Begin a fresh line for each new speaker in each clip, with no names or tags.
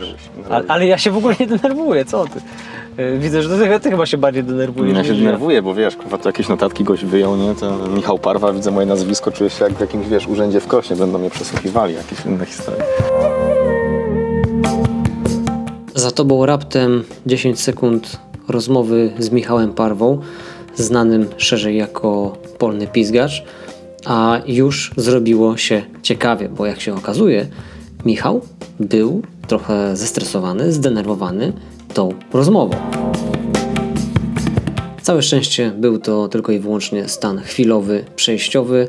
denerwuj się.
Ale, ale ja się w ogóle nie denerwuję, co ty? Y, Widzę, że ty, ty chyba się bardziej denerwujesz.
Ja się denerwuję, bo wiesz, kurwa, to jakieś notatki goś wyjął, nie? To Michał Parwa, widzę moje nazwisko, czuję się jak w jakimś, wiesz, urzędzie w Krośnie, będą mnie przesłuchiwali, jakieś inne historie.
Za tobą raptem 10 sekund rozmowy z Michałem Parwą, znanym szerzej jako polny pizgacz, a już zrobiło się ciekawie, bo jak się okazuje, Michał był trochę zestresowany, zdenerwowany tą rozmową. Całe szczęście był to tylko i wyłącznie stan chwilowy, przejściowy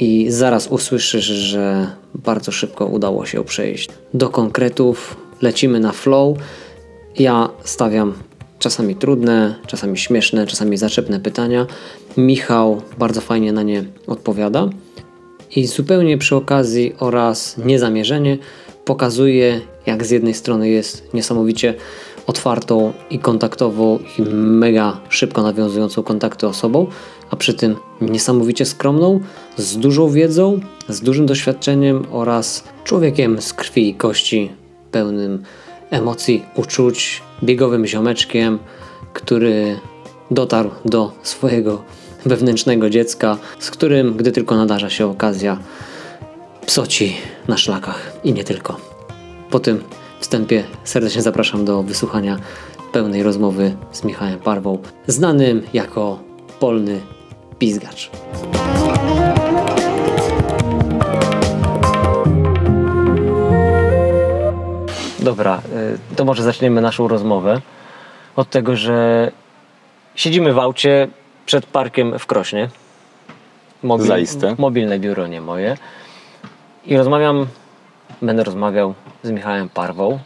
i zaraz usłyszysz, że bardzo szybko udało się przejść do konkretów. Lecimy na flow. Ja stawiam czasami trudne, czasami śmieszne, czasami zaczepne pytania. Michał bardzo fajnie na nie odpowiada. I zupełnie przy okazji oraz niezamierzenie pokazuje, jak z jednej strony jest niesamowicie otwartą i kontaktową i mega szybko nawiązującą kontakty osobą, a przy tym niesamowicie skromną, z dużą wiedzą, z dużym doświadczeniem oraz człowiekiem z krwi i kości, pełnym emocji, uczuć, biegowym ziomeczkiem, który dotarł do swojego wewnętrznego dziecka, z którym, gdy tylko nadarza się okazja, psoci na szlakach i nie tylko. Po tym wstępie serdecznie zapraszam do wysłuchania pełnej rozmowy z Michałem Parwą, znanym jako polny pizgacz.
Dobra, y, to może zaczniemy naszą rozmowę od tego, że siedzimy w aucie przed parkiem w Krośnie. Mobil,
Zaiste.
Mobilne biuro, nie moje. I rozmawiam, będę rozmawiał z Michałem Parwą.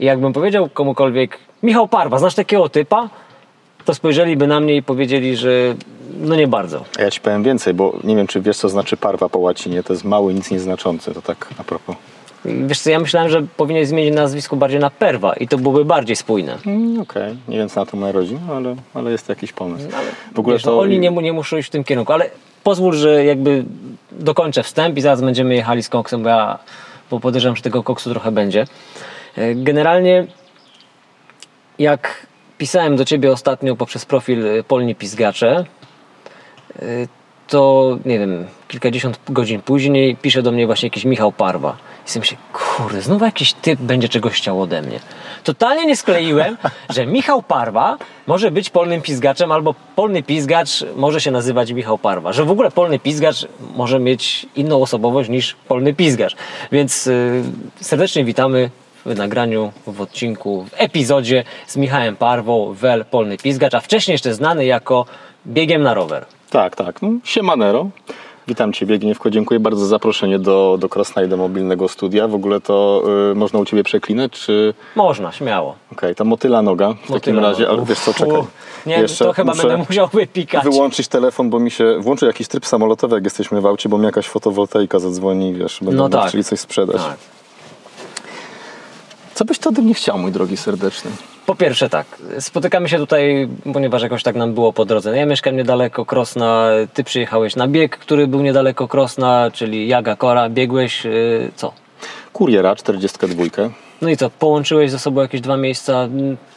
I jakbym powiedział komukolwiek, Michał Parwa, znasz takiego typa? To spojrzeliby na mnie i powiedzieli, że no nie bardzo.
Ja ci powiem więcej, bo nie wiem, czy wiesz, co znaczy parwa po łacinie. To jest mały, nic nieznaczący, to tak a propos.
Wiesz co, ja myślałem, że powinien zmienić nazwisko bardziej na Perwa i to byłoby bardziej spójne.
Mm, Okej, nie wiem, co na to moja rodzina, ale, ale jest jakiś pomysł. W ogóle
Wiesz, no,
to...
oni nie, nie muszą iść w tym kierunku, ale pozwól, że jakby dokończę wstęp i zaraz będziemy jechali z koksem, bo ja bo podejrzewam, że tego koksu trochę będzie. E, Generalnie jak pisałem do ciebie ostatnio poprzez profil e, Polni Pizgacze, e, to nie wiem, kilkadziesiąt godzin później pisze do mnie właśnie jakiś Michał Parwa. I sobie myślę, kurde, znowu jakiś typ będzie czegoś chciał ode mnie. Totalnie nie skleiłem, że Michał Parwa może być polnym pizgaczem, albo polny pizgacz może się nazywać Michał Parwa. Że w ogóle polny pizgacz może mieć inną osobowość niż polny pizgacz. Więc y, serdecznie witamy w nagraniu, w odcinku, w epizodzie z Michałem Parwą, Wel, polny pizgacz, a wcześniej jeszcze znany jako biegiem na rower.
Tak, tak. No, siemanero. Witam Ciebie, Gniewko. Dziękuję bardzo za zaproszenie do, do Krosna i do mobilnego studia. W ogóle to y, można u Ciebie przeklinać, czy...
Można, śmiało.
Okej, to motyla noga w takim
Motyla
razie,
noga.
ale wiesz co, czekaj.
Nie,
Jeszcze
to chyba będę musiał wypikać.
Wyłączyć telefon, bo mi się włączy jakiś tryb samolotowy, jak jesteśmy w aucie, bo mi jakaś fotowoltaika zadzwoni, wiesz, będą
No tak.
chcieli coś sprzedać.
Tak.
Co byś ty ode mnie chciał, mój drogi serdeczny?
Po pierwsze tak, spotykamy się tutaj, ponieważ jakoś tak nam było po drodze. No Ja mieszkam niedaleko Krosna, ty przyjechałeś na bieg, który był niedaleko Krosna, czyli Jaga Kora, biegłeś, yy, co?
Kuriera 42.
No i co, połączyłeś ze sobą jakieś dwa miejsca,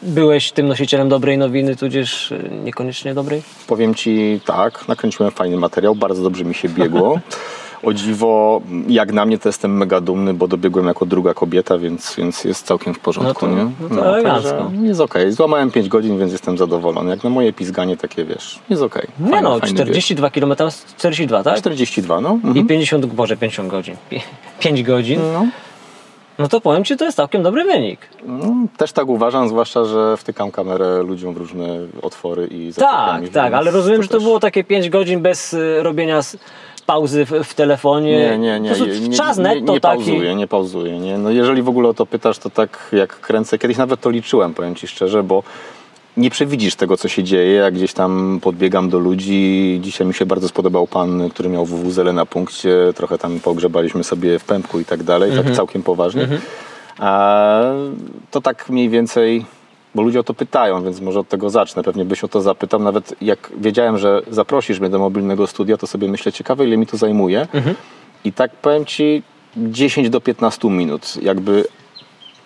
byłeś tym nosicielem dobrej nowiny, tudzież yy, niekoniecznie dobrej?
Powiem Ci tak, nakręciłem fajny materiał, bardzo dobrze mi się biegło. O dziwo, jak na mnie to jestem mega dumny, bo dobiegłem jako druga kobieta, więc, więc jest całkiem w porządku,
No to-
nie?
no to elegancko.
także Jest okej. Złamałem 5 godzin, więc jestem zadowolony. Jak na moje pizganie takie, wiesz, jest okej.
Nie
Fajny-
no,
fajny bieg.
42 km, 42, tak?
42, no.
I
Mhm.
50, boże, 50 godzin. 5 godzin.
no.
No to powiem Ci, to jest całkiem dobry wynik.
No, też tak uważam, zwłaszcza, że wtykam kamerę ludziom w różne otwory i
Tak, tak, ale rozumiem, że to
też-
było takie 5 godzin bez y, robienia pauzy w, w telefonie.
Nie, nie, nie. Nie,
czas
nie,
netto
nie
taki.
pauzuję, nie pauzuję. Nie? No jeżeli w ogóle o to pytasz, to tak jak kręcę, kiedyś nawet to liczyłem, powiem Ci szczerze, bo nie przewidzisz tego, co się dzieje, jak gdzieś tam podbiegam do ludzi. Dzisiaj mi się bardzo spodobał pan, który miał WWZL na punkcie, trochę tam pogrzebaliśmy sobie w pępku i tak dalej,
Mhm.
tak całkiem poważnie. A to tak mniej więcej, bo ludzie o to pytają, więc może od tego zacznę. Pewnie byś o to zapytał. Nawet jak wiedziałem, że zaprosisz mnie do mobilnego studia, to sobie myślę, ciekawe ile mi to zajmuje. I tak powiem Ci 10 do 15 minut. Jakby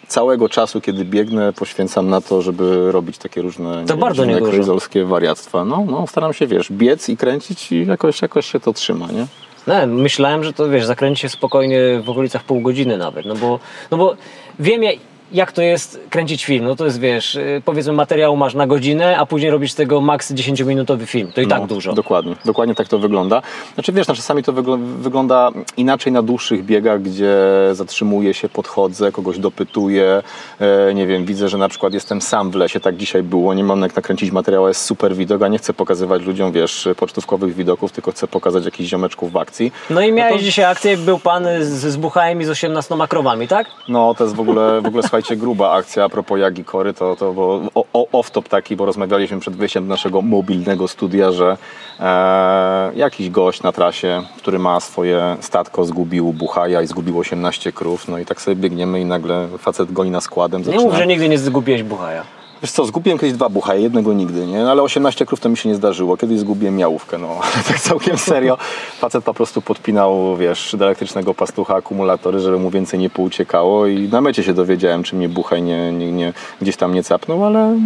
całego czasu, kiedy biegnę, poświęcam na to, żeby robić takie różne
To
nie
bardzo
wiem,
niedużo.
wariactwa. No, no, staram się, wiesz, biec i kręcić i jakoś, jakoś się to trzyma, nie?
Nie, myślałem, że to wiesz, zakręci się spokojnie w okolicach pół godziny nawet, no bo, no bo wiem ja- jak to jest kręcić film, no to jest wiesz, y, powiedzmy materiału masz na godzinę, a później robisz z tego maks 10-minutowy film, to i tak
No,
dużo.
Dokładnie, dokładnie tak to wygląda. Znaczy wiesz, no, czasami to wygl- wygląda inaczej na dłuższych biegach, gdzie zatrzymuję się, podchodzę, kogoś dopytuję, e, nie wiem, widzę, że na przykład jestem sam w lesie, tak dzisiaj było, nie mam jak nakręcić materiału, jest super widok, a nie chcę pokazywać ludziom, wiesz, pocztówkowych widoków, tylko chcę pokazać jakichś ziomeczków w akcji.
No i miałeś
to-
dzisiaj akcję, był pan z, z buchałem i z 18 krowami, tak?
No, to jest w ogóle, w ogóle słuchajcie, gruba akcja a propos Jagi Kory, to, to było o- off-top taki, bo rozmawialiśmy przed wyjściem do naszego mobilnego studia, że e, jakiś gość na trasie, który ma swoje statko, zgubił buchaja i zgubił 18 krów, no i tak sobie biegniemy i nagle facet goni na składem.
Nie mów, że nigdy nie zgubiłeś buchaja.
Wiesz co, zgubiłem kiedyś dwa buchaje, jednego nigdy, nie? No, ale 18 krów to mi się nie zdarzyło. Kiedyś zgubiłem miałówkę, no. Tak całkiem serio. Facet po prostu podpinał, wiesz, do elektrycznego pastucha akumulatory, żeby mu więcej nie pouciekało i na mecie się dowiedziałem, czy mnie buchaj nie, nie, nie, gdzieś tam nie capnął, ale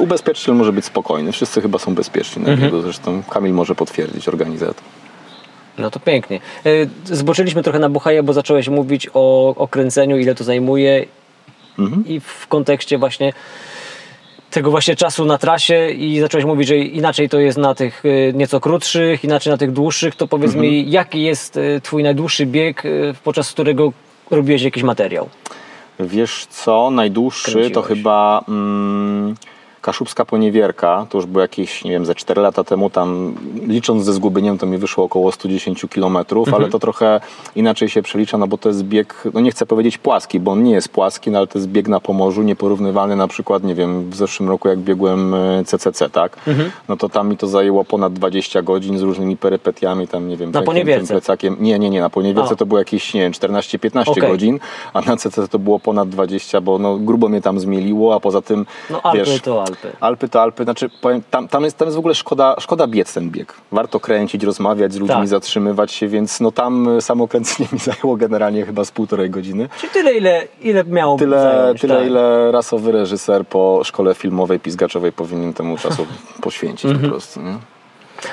ubezpieczyciel może być spokojny. Wszyscy chyba są bezpieczni na biegu, zresztą Kamil może potwierdzić, organizator.
No to pięknie. Y, Zboczyliśmy trochę na buchaja, bo zacząłeś mówić o, o kręceniu, ile to zajmuje
Mhm.
i w kontekście właśnie tego właśnie czasu na trasie i zacząłeś mówić, że inaczej to jest na tych y, nieco krótszych, inaczej na tych dłuższych, to powiedz
Mhm.
mi, jaki jest y, twój najdłuższy bieg, y, podczas którego robiłeś jakiś materiał?
Wiesz co, najdłuższy to
Kręciłeś.
chyba mm, Kaszubska Poniewierka, to już było jakieś, nie wiem, ze 4 lata temu, tam licząc ze zgubieniem to mi wyszło około 110 km, ale to trochę inaczej się przelicza, no bo to jest bieg, no nie chcę powiedzieć płaski, bo on nie jest płaski, no ale to jest bieg na Pomorzu, nieporównywalny na przykład, nie wiem, w zeszłym roku jak biegłem e, CCC, tak? No to tam mi to zajęło ponad 20 godzin z różnymi perypetiami, tam nie wiem,
Na Poniewierce?
plecakiem. Nie, nie, nie, na Poniewierce
A.
to było jakieś, nie wiem, 14-15
Okej.
godzin, a na CC to było ponad 20, bo no, grubo mnie tam zmieliło, a poza tym,
No
wiesz,
to Alpy.
Alpy to Alpy, znaczy powiem, tam, tam, jest, tam jest w ogóle szkoda, szkoda biec ten bieg. Warto kręcić, rozmawiać z ludźmi,
Tak.
zatrzymywać się, więc no tam y, samo kręcenie mi zajęło generalnie chyba z półtorej godziny.
Czyli tyle, ile, ile miało
Tyle,
zająć,
tyle
tak.
ile rasowy reżyser po szkole filmowej, pizgaczowej powinien temu czasu poświęcić
Mhm.
po prostu. Nie?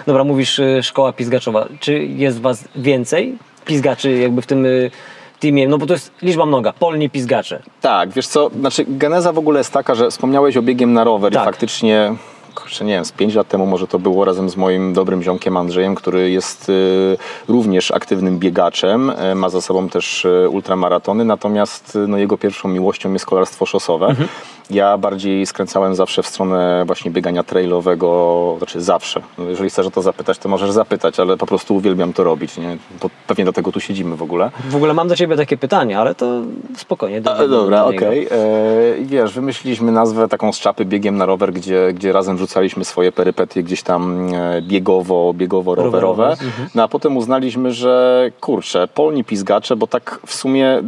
Dobra, mówisz y, szkoła pizgaczowa. Czy jest was więcej pizgaczy jakby w tym y, teamie? No bo to jest liczba mnoga, polni pizgacze.
Tak, wiesz co, znaczy geneza w ogóle jest taka, że wspomniałeś o biegiem na rower
Tak.
i faktycznie, kurczę, nie wiem, z 5 lat temu może to było razem z moim dobrym ziomkiem Andrzejem, który jest y, również aktywnym biegaczem, y, ma za sobą też y, ultramaratony, natomiast no, jego pierwszą miłością jest kolarstwo szosowe.
Mhm.
Ja bardziej skręcałem zawsze w stronę właśnie biegania trailowego, znaczy zawsze. No, jeżeli chcesz o to zapytać, to możesz zapytać, ale po prostu uwielbiam to robić, nie? Bo pewnie dlatego tu siedzimy w ogóle.
W ogóle mam do ciebie takie pytanie, ale to spokojnie.
A,
dojdziemy
dobra,
do
okej. E, i Wiesz, wymyśliliśmy nazwę taką z czapy biegiem na rower, gdzie, gdzie razem wrzucaliśmy swoje perypetie gdzieś tam e, biegowo, biegowo-rowerowe.
Rowerowe, mhm.
No a potem uznaliśmy, że kurczę, polni pizgacze, bo tak w sumie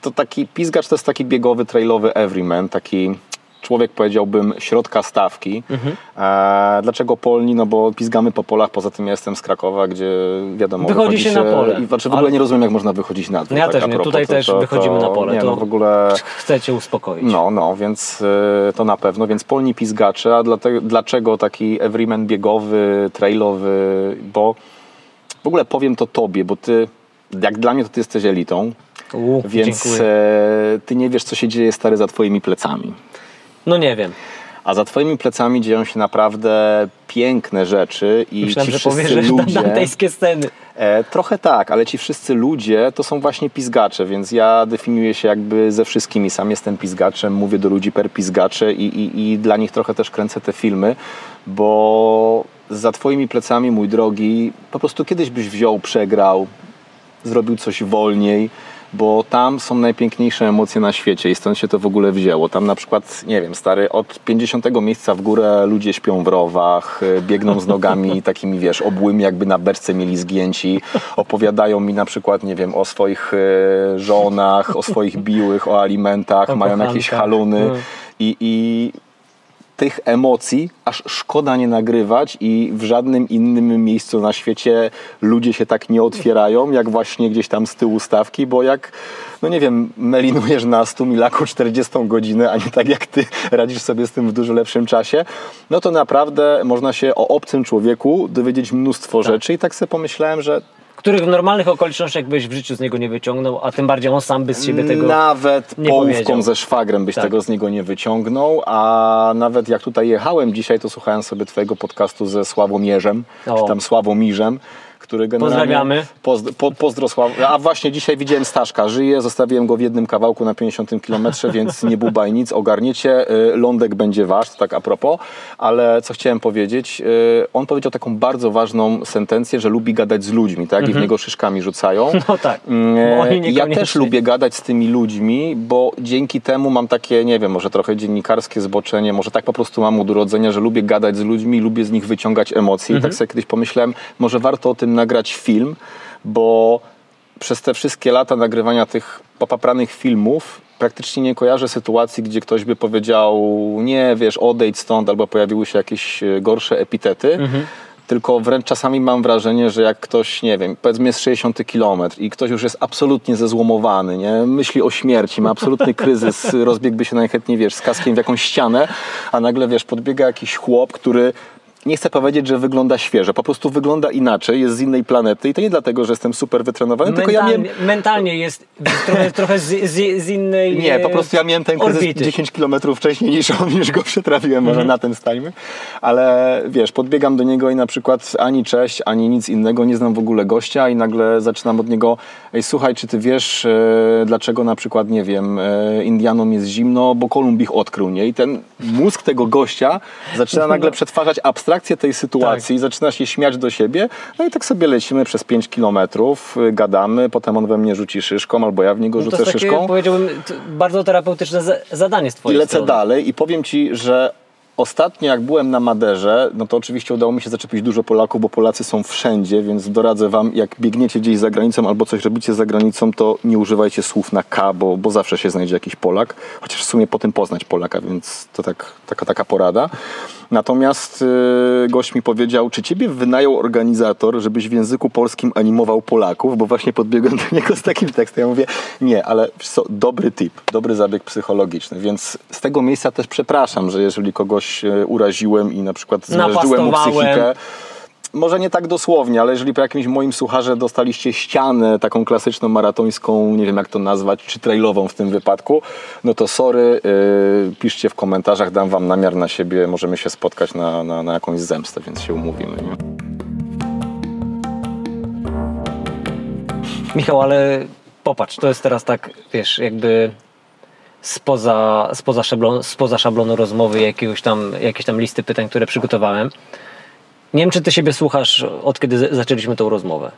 to taki pizgacz to jest taki biegowy, trailowy everyman, taki człowiek powiedziałbym środka stawki.
Mhm.
E, dlaczego polni? No bo pizgamy po polach, poza tym ja jestem z Krakowa, gdzie wiadomo,
Wychodzi
wychodzi
się na pole.
I, znaczy w ogóle
Ale-
nie rozumiem, jak można wychodzić na dwór.
Ja
tak
też nie. Tutaj też wychodzimy na pole,
Nie,
to-
no w ogóle...
Chcę cię uspokoić.
No, no, więc y, to na pewno. Więc polni pizgacze, a dlaczego taki everyman biegowy, trailowy? Bo w ogóle powiem to tobie, bo ty, jak dla mnie, to ty jesteś elitą,
U,
więc
dziękuję.
e, ty nie wiesz, co się dzieje, stary, za twoimi plecami.
No nie wiem.
A za twoimi plecami dzieją się naprawdę piękne rzeczy i
Myślałem,
ci
że
wszyscy
że
ludzie...
dantejskie sceny.
E, trochę tak, ale ci wszyscy ludzie to są właśnie pizgacze, więc ja definiuję się jakby ze wszystkimi. Sam jestem pizgaczem, mówię do ludzi per pizgacze i, i, i dla nich trochę też kręcę te filmy, bo za twoimi plecami, mój drogi, po prostu kiedyś byś wziął, przegrał, zrobił coś wolniej, bo tam są najpiękniejsze emocje na świecie i stąd się to w ogóle wzięło. Tam na przykład, nie wiem, stary, od 50 miejsca w górę ludzie śpią w rowach, biegną z nogami takimi, wiesz, obłymi, jakby na beczce mieli zgięci, opowiadają mi na przykład, nie wiem, o swoich y, żonach, o swoich biłych, o alimentach, mają jakieś haluny
Mm.
i, i tych emocji aż szkoda nie nagrywać i w żadnym innym miejscu na świecie ludzie się tak nie otwierają, jak właśnie gdzieś tam z tyłu stawki, bo jak, no nie wiem, melinujesz na 100 milaku 40 godzinę, a nie tak jak ty radzisz sobie z tym w dużo lepszym czasie, no to naprawdę można się o obcym człowieku dowiedzieć mnóstwo rzeczy i tak sobie pomyślałem, że
Których w normalnych okolicznościach byś w życiu z niego nie wyciągnął, a tym bardziej on sam by z siebie tego
Nawet
nie
połówką
powiedział.
ze szwagrem byś
Tak.
tego z niego nie wyciągnął, a nawet jak tutaj jechałem dzisiaj, to słuchałem sobie twojego podcastu ze Sławomierzem,
O.
czy tam Sławomirzem, który generalnie...
Pozdrawiamy.
Pozdro, po, pozdro. A właśnie dzisiaj widziałem Staszka, żyje, zostawiłem go w jednym kawałku na 50 km, więc nie bubaj nic, ogarniecie, Y, lądek będzie wasz, to tak a propos, ale co chciałem powiedzieć, y, on powiedział taką bardzo ważną sentencję, że lubi gadać z ludźmi, tak, i w niego szyszkami rzucają.
No tak.
Mm,
oni
ja też lubię gadać z tymi ludźmi, bo dzięki temu mam takie, nie wiem, może trochę dziennikarskie zboczenie, może tak po prostu mam od urodzenia, że lubię gadać z ludźmi, lubię z nich wyciągać emocje. I tak sobie kiedyś pomyślałem, może warto o tym nagrać film, bo przez te wszystkie lata nagrywania tych popapranych filmów praktycznie nie kojarzę sytuacji, gdzie ktoś by powiedział, nie, wiesz, odejdź stąd, albo pojawiły się jakieś e, gorsze epitety. Tylko wręcz czasami mam wrażenie, że jak ktoś, nie wiem, powiedzmy jest 60 kilometr i ktoś już jest absolutnie zezłomowany, nie? myśli o śmierci, ma absolutny kryzys, rozbiegłby się najchętniej, wiesz, z kaskiem w jakąś ścianę, a nagle, wiesz, podbiega jakiś chłop, który nie chcę powiedzieć, że wygląda świeżo, po prostu wygląda inaczej, jest z innej planety i to nie dlatego, że jestem super wytrenowany, tylko ja miałem...
Mentalnie, mentalnie jest trochę, trochę z, z, z innej
Nie, po prostu ja miałem ten kryzys
orbity.
10 km wcześniej niż on, niż go przetrafiłem, może
Mhm.
na tym stajmy. Ale wiesz, podbiegam do niego i na przykład ani cześć, ani nic innego, nie znam w ogóle gościa i nagle zaczynam od niego, ej słuchaj, czy ty wiesz, e, dlaczego na przykład, nie wiem, e, Indianom jest zimno, bo Kolumb ich odkrył, nie? I ten mózg tego gościa zaczyna nagle przetwarzać abstrakcję tej sytuacji, zaczyna się śmiać do siebie, no i tak sobie lecimy przez 5 kilometrów, y, gadamy, potem on we mnie rzuci szyszką, albo ja w niego
No to
rzucę
jest takie,
szyszką.
powiedziałbym, bardzo terapeutyczne za- zadanie z
I
twojej
lecę
strony.
dalej i powiem Ci, że ostatnio jak byłem na Maderze, no to oczywiście udało mi się zaczepić dużo Polaków, bo Polacy są wszędzie, więc doradzę Wam, jak biegniecie gdzieś za granicą albo coś robicie za granicą, to nie używajcie słów na K, bo, bo zawsze się znajdzie jakiś Polak, chociaż w sumie po tym poznać Polaka, więc to tak, taka, taka porada. Natomiast yy, gość mi powiedział, czy Ciebie wynajął organizator, żebyś w języku polskim animował Polaków, bo właśnie podbiegłem do niego z takim tekstem. Ja mówię, nie, ale co, dobry tip, dobry zabieg psychologiczny, więc z tego miejsca też przepraszam, że jeżeli kogoś e, uraziłem i na przykład zmiażdżyłem mu psychikę, może nie tak dosłownie, ale jeżeli po jakimś moim słucharze dostaliście ścianę taką klasyczną, maratońską, nie wiem jak to nazwać, czy trailową w tym wypadku, no to sorry, yy, piszcie w komentarzach, dam wam namiar na siebie, możemy się spotkać na, na, na jakąś zemstę, więc się umówimy. Nie?
Michał, ale popatrz, to jest teraz tak, wiesz, jakby spoza, spoza, szablon, spoza szablonu rozmowy jakiegoś tam, jakiejś tam listy pytań, które przygotowałem. Nie wiem, czy ty siebie słuchasz, od kiedy zaczęliśmy tą rozmowę.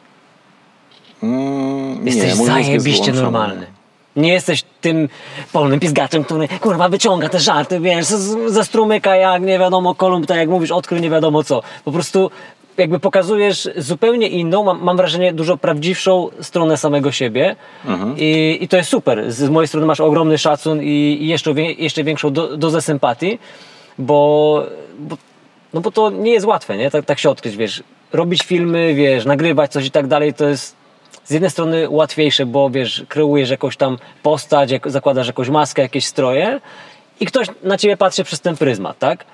Mm,
Jesteś
nie, jest
zajebiście
wyłączony.
normalny. Nie jesteś tym polnym pizgaczem, który kurwa wyciąga te żarty, wiesz, ze strumyka jak nie wiadomo Kolumb, tak jak mówisz, odkrył nie wiadomo co. Po prostu jakby pokazujesz zupełnie inną, mam, mam wrażenie, dużo prawdziwszą stronę samego siebie I, i to jest super. Z, mojej strony masz ogromny szacun i, i jeszcze, jeszcze większą do, dozę sympatii, bo, bo, no bo to nie jest łatwe, nie? Tak, tak się odkryć, wiesz, robić filmy, wiesz, nagrywać coś i tak dalej, to jest z jednej strony łatwiejsze, bo wiesz, kreujesz jakąś tam postać, jak, zakładasz jakąś maskę, jakieś stroje i ktoś na ciebie patrzy przez ten pryzmat, tak?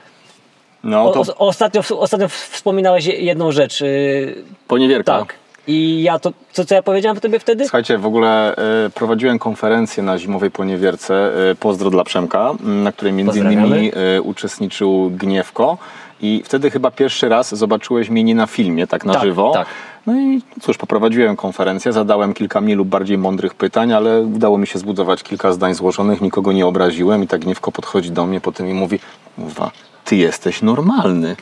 No
O,
to
o, ostatnio, ostatnio wspominałeś jedną rzecz. Yy,
poniewierka.
tak. I ja to, co, co ja powiedziałem tobie wtedy?
Słuchajcie, w ogóle e, prowadziłem konferencję na Zimowej Poniewierce, e, pozdro dla Przemka, m, na której między innymi e, uczestniczył Gniewko i wtedy chyba pierwszy raz zobaczyłeś mnie nie na filmie, tak na
Tak,
żywo.
tak.
No i cóż, poprowadziłem konferencję, zadałem kilka mniej lub bardziej mądrych pytań, ale udało mi się zbudować kilka zdań złożonych, nikogo nie obraziłem i tak Gniewko podchodzi do mnie potem i mówi, Uwa, ty jesteś normalny.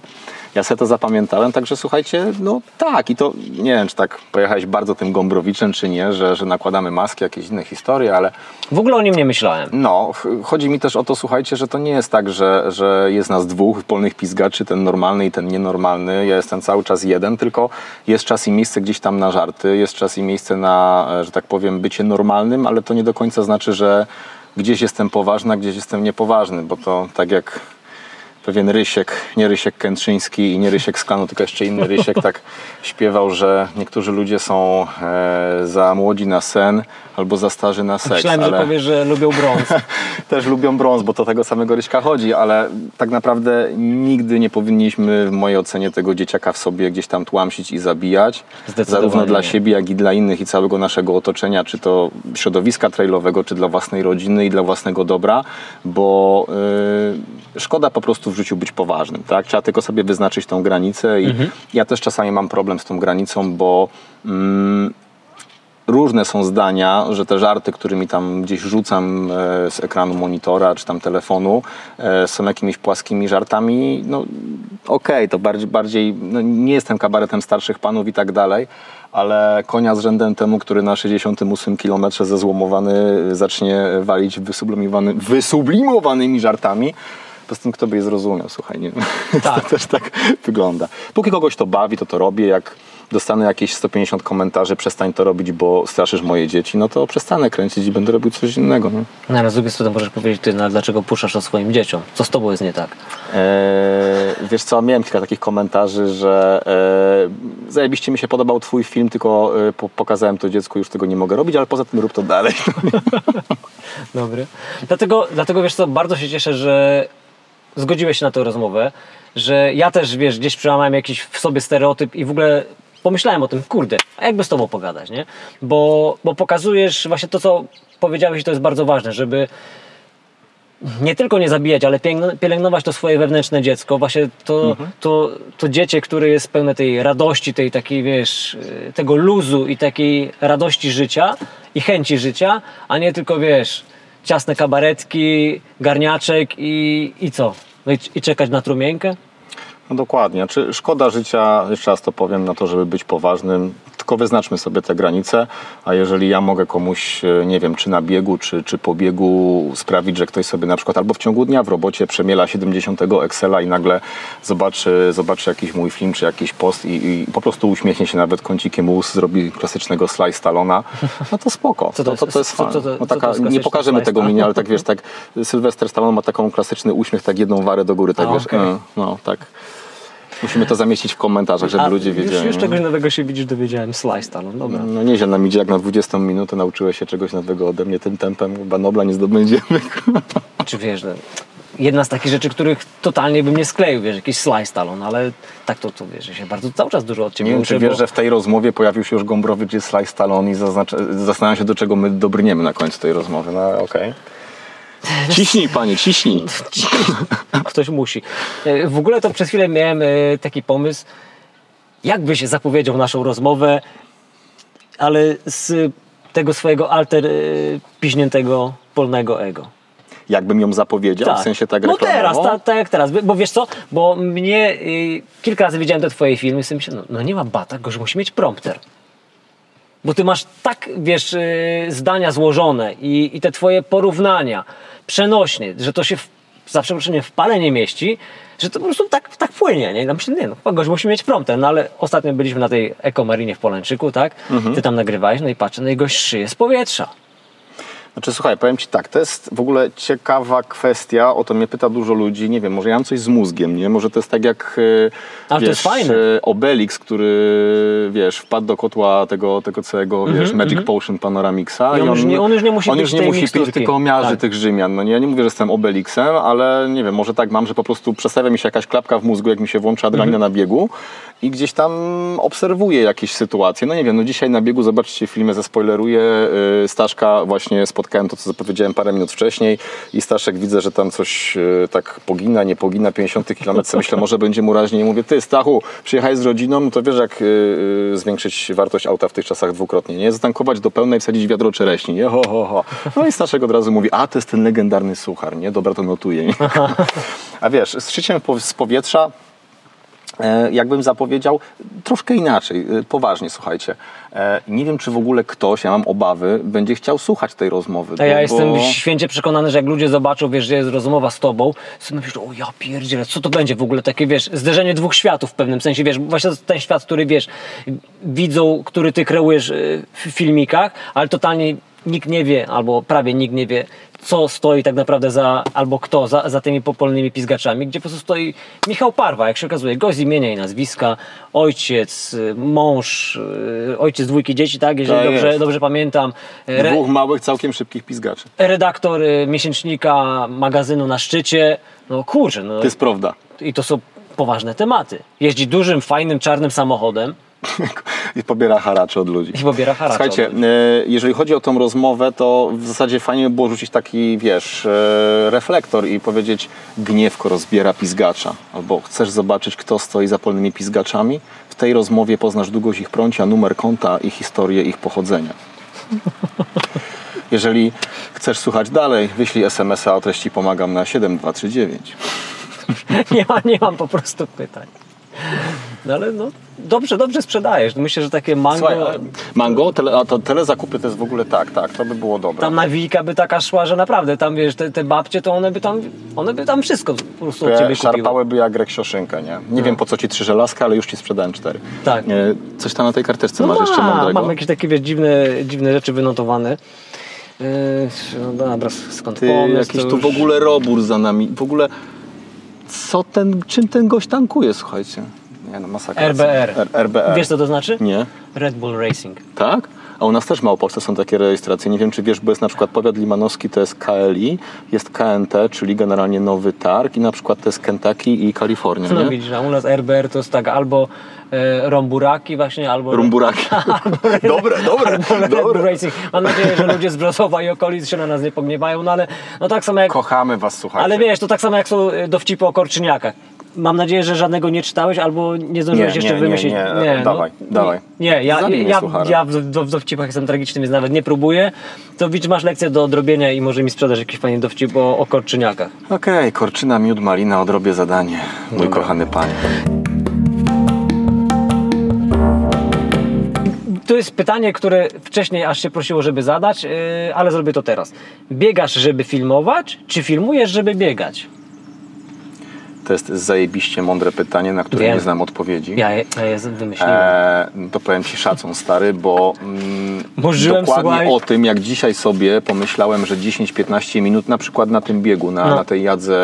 Ja sobie to zapamiętałem, także słuchajcie, no tak i to nie wiem, czy tak pojechałeś bardzo tym Gombrowiczem, czy nie, że, że nakładamy maski, jakieś inne historie, ale
W ogóle o nim nie myślałem.
no, ch- chodzi mi też o to, słuchajcie, że to nie jest tak, że, że jest nas dwóch polnych pizgaczy, ten normalny i ten nienormalny. Ja jestem cały czas jeden, tylko jest czas i miejsce gdzieś tam na żarty, jest czas i miejsce na, e, że tak powiem, bycie normalnym, ale to nie do końca znaczy, że gdzieś jestem poważny, a gdzieś jestem niepoważny, bo to tak jak pewien Rysiek, nie Rysiek Kętrzyński i nie Rysiek z Kanu, tylko jeszcze inny Rysiek tak śpiewał, że niektórzy ludzie są e, za młodzi na sen albo za starzy na seks.
Myślałem, że
ale-
powiesz, że lubią brąz.
też lubią brąz, bo to tego samego Ryśka chodzi, ale tak naprawdę nigdy nie powinniśmy w mojej ocenie tego dzieciaka w sobie gdzieś tam tłamsić i zabijać. Zarówno dla siebie, jak i dla innych i całego naszego otoczenia, czy to środowiska trailowego, czy dla własnej rodziny i dla własnego dobra, bo yy, szkoda po prostu w życiu być poważnym, tak? Trzeba tylko sobie wyznaczyć tą granicę i
Mhm.
ja też czasami mam problem z tą granicą, bo mm, różne są zdania, że te żarty, którymi tam gdzieś rzucam e, z ekranu monitora czy tam telefonu, e, są jakimiś płaskimi żartami. No okej, to bardziej, bardziej no, nie jestem kabaretem starszych panów i tak dalej, ale konia z rzędem temu, który na 68 km zezłomowany zacznie walić wysublimowany, wysublimowanymi żartami, to z tym kto by je zrozumiał, słuchaj, nie
Tak.
to też tak wygląda. Póki kogoś to bawi, to to robię, jak dostanę jakieś 150 komentarzy, przestań to robić, bo straszysz moje dzieci, no to przestanę kręcić i będę robił coś innego. No.
No, ale z drugiej strony możesz powiedzieć, ty, no, dlaczego puszczasz to swoim dzieciom? Co z tobą jest nie tak?
Eee, wiesz co, miałem kilka takich komentarzy, że e, zajebiście mi się podobał twój film, tylko e, po, pokazałem to dziecku, już tego nie mogę robić, ale poza tym rób to dalej.
Dobry. Dlatego, dlatego wiesz co, bardzo się cieszę, że zgodziłeś się na tę rozmowę, że ja też, wiesz, gdzieś przełamałem jakiś w sobie stereotyp i w ogóle pomyślałem o tym, kurde, a jakby z tobą pogadać, nie? Bo, bo pokazujesz właśnie to, co powiedziałeś i to jest bardzo ważne, żeby nie tylko nie zabijać, ale pielęgn- pielęgnować to swoje wewnętrzne dziecko, właśnie to, to, to dziecię, które jest pełne tej radości, tej takiej, wiesz, y, tego luzu i takiej radości życia i chęci życia, a nie tylko, wiesz, ciasne kabaretki, garniaczek i, i co? No i, i czekać na trumieńkę?
No dokładnie. Czy szkoda życia, jeszcze raz to powiem, na to, żeby być poważnym. Tylko wyznaczmy sobie te granice, a jeżeli ja mogę komuś, e, nie wiem, czy na biegu, czy, czy po biegu sprawić, że ktoś sobie na przykład albo w ciągu dnia w robocie przemiela 70 Excela i nagle zobaczy, zobaczy jakiś mój film, czy jakiś post i, i po prostu uśmiechnie się nawet kącikiem ust, zrobi klasycznego slice Stallona, no to spoko.
Co to
to, to, to jest
to-
no taka, nie pokażemy tego minia, ale tak wiesz, tak Sylwester Stallone ma taką klasyczny uśmiech, tak jedną warę do góry, tak
A,
wiesz,
okej.
e, no tak. Musimy to zamieścić w komentarzach, żeby
A,
ludzie
już,
wiedzieli.
już
nie?
czegoś nowego się widzisz, dowiedziałem. Slice no dobra.
No nieźle nam idzie, jak na 20 minutę nauczyłeś się czegoś nowego ode mnie tym tempem, chyba Nobla nie zdobędziemy.
Czy wiesz, no, jedna z takich rzeczy, których totalnie bym nie skleił, wiesz, jakiś slice talon, ale tak to, to wiesz, ja się bardzo cały czas dużo od ciebie
Nie wiem, czy wiesz,
bo-
że w tej rozmowie pojawił się już Gombrowicz czy Slice Stallone i zaznacza, zastanawiam się, do czego my dobrniemy na końcu tej rozmowy. No okej. Ciśnij, panie, ciśnij.
Ktoś musi. E, W ogóle to przez chwilę miałem e, taki pomysł, jakbyś zapowiedział naszą rozmowę, ale z tego swojego alter e, piźniętego polnego ego.
Jakbym ją zapowiedział, w sensie tak
No teraz, tak tak jak teraz. Bo wiesz co, bo mnie y, kilka razy widziałem te twoje filmy i sobie myślę, no, no nie ma bata, goś musi mieć prompter. Bo ty masz tak, wiesz, y, zdania złożone i, i te twoje porównania przenośnie, że to się w, za przeproszeniem w pale nie mieści, że to po prostu tak, tak płynie. Nie? Ja myślę, nie no, chyba goś musi mieć prompter. No ale ostatnio byliśmy na tej ekomarinie w Polęczyku, tak?
Mhm.
Ty tam nagrywałeś, no i patrzę, no i gość szyje z powietrza.
Znaczy słuchaj, powiem Ci tak, to jest w ogóle ciekawa kwestia, o to mnie pyta dużo ludzi, nie wiem, może ja mam coś z mózgiem, nie? Może to jest tak jak, e,
Ale to
wiesz,
jest fajne.
e, Obelix, który, wiesz, wpadł do kotła tego, tego całego, wiesz, Magic Potion Panoramixa
I on już nie- on już nie musi
on
pić
już nie musi
miksturki.
pić, tylko miarzy
Tak.
tych Rzymian, no nie? Ja nie mówię, że jestem Obelixem, ale nie wiem, może tak mam, że po prostu przestawia mi się jakaś klapka w mózgu, jak mi się włącza adrenalina
Mhm.
na biegu i gdzieś tam obserwuję jakieś sytuacje. No nie wiem, no dzisiaj na biegu, zobaczcie filmie, zaspoileruję, yy, Staszka właśnie spotkałem to, co zapowiedziałem parę minut wcześniej i Staszek widzę, że tam coś yy, tak pogina, nie pogina, 50 km, myślę, może będzie mu raźniej. Mówię, ty Stachu, przyjechałeś z rodziną, no to wiesz jak yy, yy, zwiększyć wartość auta w tych czasach dwukrotnie, nie? Zatankować do pełna i wsadzić wiadro czereśni, nie? Ho, ho, ho. No i Staszek od razu mówi, a to jest ten legendarny suchar, nie? Dobra, to notuję. A wiesz, z szyciem z powietrza E, jakbym zapowiedział, troszkę inaczej, e, poważnie, słuchajcie. E, Nie wiem, czy w ogóle ktoś, ja mam obawy, będzie chciał słuchać tej rozmowy.
A ja
bo-
jestem święcie przekonany, że jak ludzie zobaczą, wiesz, że jest rozmowa z tobą, sobie myślą, o ja pierdzielę, co to będzie w ogóle takie, wiesz, zderzenie dwóch światów w pewnym sensie, wiesz, właśnie to ten świat, który, wiesz, widzą, który ty kreujesz w filmikach, ale totalnie nikt nie wie, albo prawie nikt nie wie, co stoi tak naprawdę za, albo kto za, za tymi popolnymi pizgaczami, gdzie po prostu stoi Michał Parwa, jak się okazuje, gość z imienia i nazwiska, ojciec, y, mąż, y, ojciec dwójki dzieci, tak, jeżeli
Tak
dobrze,
jest.
dobrze pamiętam. Re,
Dwóch małych, całkiem szybkich pizgaczy.
redaktor y, miesięcznika magazynu na szczycie. No kurczę, no
To jest prawda.
i to są poważne tematy. Jeździ dużym, fajnym, czarnym samochodem
I pobiera haracze od ludzi.
i pobiera haracz.
Słuchajcie, e, jeżeli chodzi o tą rozmowę, to w zasadzie fajnie by było rzucić taki, wiesz, e, reflektor i powiedzieć gniewko rozbiera pizgacza. Albo chcesz zobaczyć, kto stoi za polnymi pizgaczami? W tej rozmowie poznasz długość ich prącia, numer konta i historię ich pochodzenia. Jeżeli chcesz słuchać dalej, wyślij SMS-a o treści pomagam na 7239.
Nie, ma, nie mam po prostu pytań. No ale no, dobrze, dobrze sprzedajesz. Myślę, że takie mango,
Słuchaj, a mango, tele, a to telezakupy to jest w ogóle tak, tak, to by było dobre.
tam nawijka by taka szła, że naprawdę, tam wiesz, te, te babcie, to one by tam, one by tam wszystko po prostu od ciebie.
Szarpałyby jak Greksioszyńkę, nie? Nie wiem po co ci trzy żelazka, ale już ci sprzedałem cztery.
Tak.
E, Coś tam na tej karteczce
No
masz jeszcze
ma,
mądrego?
mam jakieś takie wiesz, dziwne, dziwne rzeczy wynotowane. Yy, no dobra, skąd
Ty,
pomysł,
jakiś tu w
już-
ogóle robór za nami. W ogóle co ten, czym ten gość tankuje, słuchajcie? Nie no, masakra.
RBR.
R, RBR.
Wiesz co to znaczy?
Nie.
Red Bull Racing.
Tak? A u nas też w Małopolsce są takie rejestracje. Nie wiem, czy wiesz, bo jest na przykład powiat limanowski, to jest KLI, jest KNT, czyli generalnie Nowy Targ i na przykład to jest Kentucky i Kalifornia,
No
nie?
widzisz, a u nas RBR to jest tak albo e, Romburaki właśnie, albo...
Rumburaki. dobre, dobre,
albo Red Bull
dobre.
Racing. Mam nadzieję, że ludzie z Wrocława i okolic się na nas nie pogniewają, no ale no tak samo jak...
Kochamy was, słuchajcie.
Ale wiesz, to tak samo jak są e, dowcipy o korczyniakach. Mam nadzieję, że żadnego nie czytałeś albo nie zdążyłeś
Nie,
jeszcze
nie,
wymyślić.
nie, nie. Dawaj, dawaj.
Nie, ja,
Zabij
ja,
sucharem.
ja w, w, dowcipach jestem tragiczny, więc nawet nie próbuję. To widzisz, masz lekcję do odrobienia i może mi sprzedasz jakiś fajny dowcip o, o korczyniakach.
Okej, korczyna, miód, malina, odrobię zadanie, mój kochany panie.
To jest pytanie, które wcześniej aż się prosiło, żeby zadać, yy, ale zrobię to teraz. Biegasz, żeby filmować, czy filmujesz, żeby biegać?
To jest zajebiście mądre pytanie, na które
Wiem.
nie znam odpowiedzi.
Ja je, ja je wymyśliłem.
Eee, to powiem Ci szacun, stary, bo mm, dokładnie
słuchaj.
o tym, jak dzisiaj sobie pomyślałem, że 10-15 minut na przykład na tym biegu, na,
No.
na tej jadze,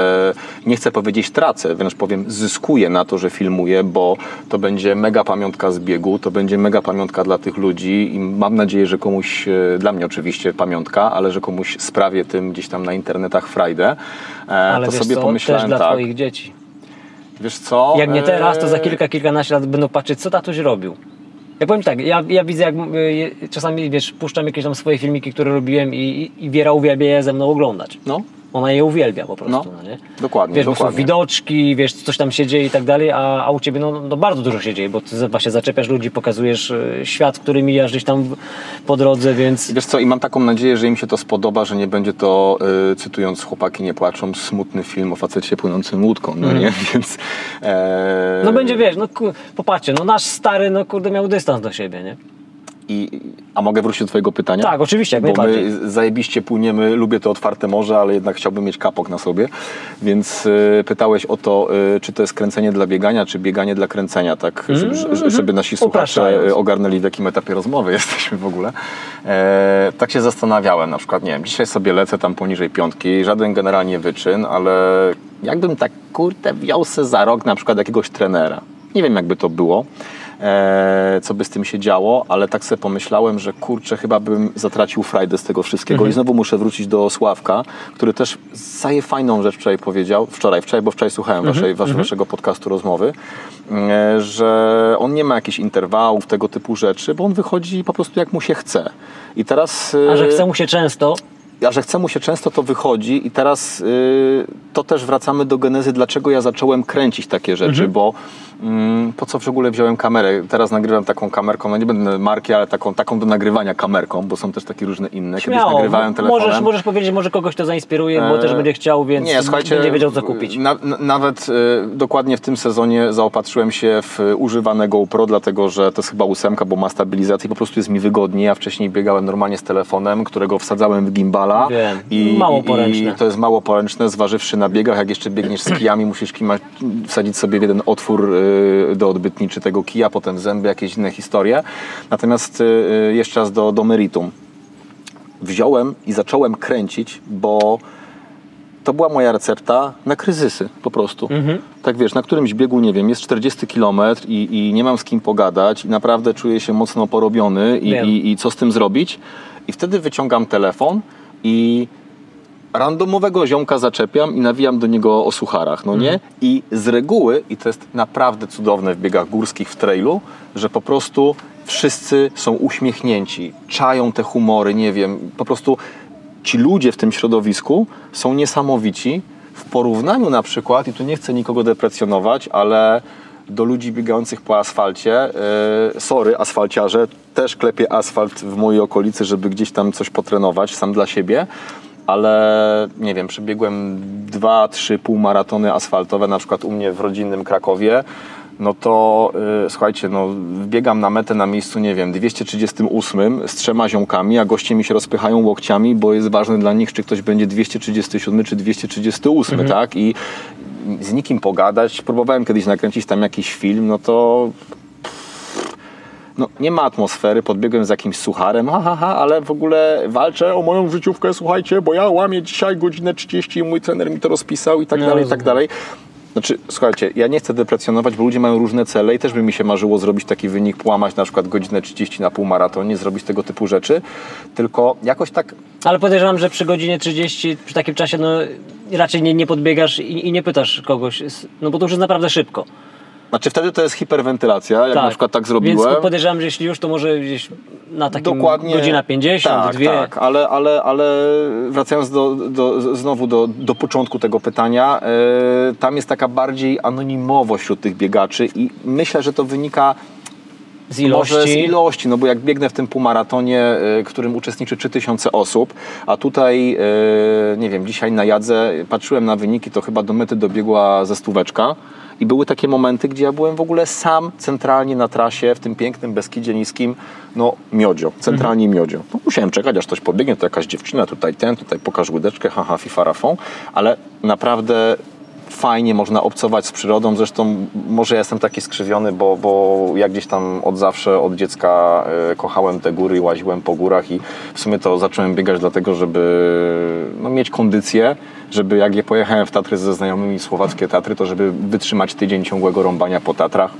nie chcę powiedzieć tracę, wręcz powiem zyskuję na to, że filmuję, bo to będzie mega pamiątka z biegu, to będzie mega pamiątka dla tych ludzi i mam nadzieję, że komuś, e, dla mnie oczywiście pamiątka, ale że komuś sprawię tym gdzieś tam na internetach frajdę. E,
ale
to
wiesz
sobie
co,
pomyślałem
też dla
tak,
twoich dzieci.
Wiesz co?
Jak nie teraz, to za
Eee,
kilka, kilkanaście lat będą patrzeć, co tatuś robił. Ja powiem tak, ja, ja widzę, jak y, czasami, wiesz, puszczam jakieś tam swoje filmiki, które robiłem i, i, i Wiera uwielbia je ze mną oglądać.
No,
Ona je uwielbia po prostu,
No,
no, nie?
dokładnie,
Wiesz, bo są
dokładnie.
widoczki, wiesz, coś tam się dzieje i tak dalej, a, a u Ciebie no, no bardzo dużo się dzieje, bo Ty właśnie zaczepiasz ludzi, pokazujesz y, świat, który mijasz gdzieś tam po drodze, więc...
Wiesz co, i mam taką nadzieję, że im się to spodoba, że nie będzie to, y, cytując chłopaki nie płaczą, smutny film o facecie płynącym łódką, no nie? Więc... E,
No będzie, wiesz, no popatrzcie, no nasz stary, no kurde, miał dystans do siebie, nie?
I, a mogę wrócić do twojego pytania?
Tak, oczywiście,
Bo my zajebiście płyniemy, lubię to otwarte morze, ale jednak chciałbym mieć kapok na sobie. Więc y, pytałeś o to, y, czy to jest kręcenie dla biegania, czy bieganie dla kręcenia, tak? Żeby, żeby, żeby nasi słuchacze ogarnęli w jakim etapie rozmowy jesteśmy w ogóle. E, tak się zastanawiałem, na przykład, nie wiem, dzisiaj sobie lecę tam poniżej piątki, żaden generalnie wyczyn, ale jakbym tak, kurde, wziął se za rok na przykład jakiegoś trenera. Nie wiem, jakby to było, e, co by z tym się działo, ale tak sobie pomyślałem, że kurczę, chyba bym zatracił frajdę z tego wszystkiego. I znowu muszę wrócić do Sławka, który też zaje fajną rzecz wczoraj powiedział, wczoraj, wczoraj, bo wczoraj słuchałem waszej, wasz, waszego podcastu rozmowy, e, że on nie ma jakichś interwałów, tego typu rzeczy, bo on wychodzi po prostu jak mu się chce. I teraz...
A że
e,
chce mu się często,
a że chce mu się często, to wychodzi. I teraz y, to też wracamy do genezy, dlaczego ja zacząłem kręcić takie rzeczy,
Mhm.
bo mm, po co w ogóle wziąłem kamerę? Teraz nagrywam taką kamerką, no nie będę marki, ale taką, taką do nagrywania kamerką, bo są też takie różne inne. Kiedyś
śmiało,
nagrywałem telefonem.
możesz, możesz powiedzieć, może kogoś to zainspiruje, bo
E,
też będzie chciał, więc
nie, słuchajcie,
będzie wiedział, co kupić.
Na, na, nawet y, dokładnie w tym sezonie zaopatrzyłem się w używane GoPro, dlatego że to jest chyba ósemka, bo ma stabilizację i po prostu jest mi wygodniej. Ja wcześniej biegałem normalnie z telefonem, którego wsadzałem w gimbala.
Wiem.
I,
Mało poręczne.
I to jest mało poręczne, zważywszy na biegach, jak jeszcze biegniesz z kijami, musisz kima, wsadzić sobie w jeden otwór y, do odbytniczy tego kija, potem zęby, jakieś inne historie. Natomiast y, y, jeszcze raz do, do meritum. wziąłem i zacząłem kręcić, bo to była moja recepta na kryzysy po prostu. Tak wiesz, na którymś biegu, nie wiem, jest 40 km i, i nie mam z kim pogadać i naprawdę czuję się mocno porobiony i, i, i co z tym zrobić. I wtedy wyciągam telefon i randomowego ziomka zaczepiam i nawijam do niego o sucharach, no nie? I z reguły, i to jest naprawdę cudowne w biegach górskich w trailu, że po prostu wszyscy są uśmiechnięci, czają te humory, nie wiem, po prostu ci ludzie w tym środowisku są niesamowici. W porównaniu na przykład, i tu nie chcę nikogo deprecjonować, ale do ludzi biegających po asfalcie, yy, sorry asfalciarze, też klepię asfalt w mojej okolicy, żeby gdzieś tam coś potrenować sam dla siebie, ale nie wiem, przebiegłem dwa, trzy półmaratony asfaltowe, na przykład u mnie w rodzinnym Krakowie, no to y, słuchajcie, no biegam na metę na miejscu, nie wiem, 238 z trzema ziomkami, a goście mi się rozpychają łokciami, bo jest ważne dla nich, czy ktoś będzie 237 czy 238, tak? I z nikim pogadać. Próbowałem kiedyś nakręcić tam jakiś film, no to no, nie ma atmosfery, podbiegłem z jakimś sucharem, ha, ha, ha, ale w ogóle walczę o moją życiówkę, słuchajcie, bo ja łamię dzisiaj godzinę 30 i mój trener mi to rozpisał i tak
No,
dalej, i tak
rozumiem.
dalej. Znaczy, słuchajcie, ja nie chcę deprecjonować, bo ludzie mają różne cele i też by mi się marzyło zrobić taki wynik, połamać na przykład godzinę 30 na półmaratonie, zrobić tego typu rzeczy, tylko jakoś tak
Ale podejrzewam, że przy godzinie 30, przy takim czasie, no raczej nie, nie podbiegasz i, i nie pytasz kogoś, no bo to już jest naprawdę szybko.
Znaczy wtedy to jest hiperwentylacja, jak na przykład tak zrobiłem.
Więc podejrzewam, że jeśli już, to może gdzieś na takim
Dokładnie.
godzina 50,
tak,
dwie.
Tak, ale, ale, ale wracając do, do, znowu do, do początku tego pytania, e, tam jest taka bardziej anonimowość wśród tych biegaczy i myślę, że to wynika
Z ilości.
może z ilości, no bo jak biegnę w tym półmaratonie, e, którym uczestniczy 3000 osób, a tutaj, e, nie wiem, dzisiaj na jadze patrzyłem na wyniki, to chyba do mety dobiegła ze stóweczka. I były takie momenty, gdzie ja byłem w ogóle sam centralnie na trasie, w tym pięknym Beskidzie Niskim, no miodzio, centralnie
Mhm.
miodzio. No, musiałem czekać, aż ktoś pobiegnie, to jakaś dziewczyna, tutaj ten, tutaj pokaż łydeczkę, haha, fifarafą, ale naprawdę fajnie można obcować z przyrodą. Zresztą może ja jestem taki skrzywiony, bo, bo ja gdzieś tam od zawsze, od dziecka e, kochałem te góry i łaziłem po górach i w sumie to zacząłem biegać dlatego, żeby no, mieć kondycję, żeby jak je pojechałem w Tatry ze znajomymi, słowackie Tatry, to żeby wytrzymać tydzień ciągłego rąbania po Tatrach.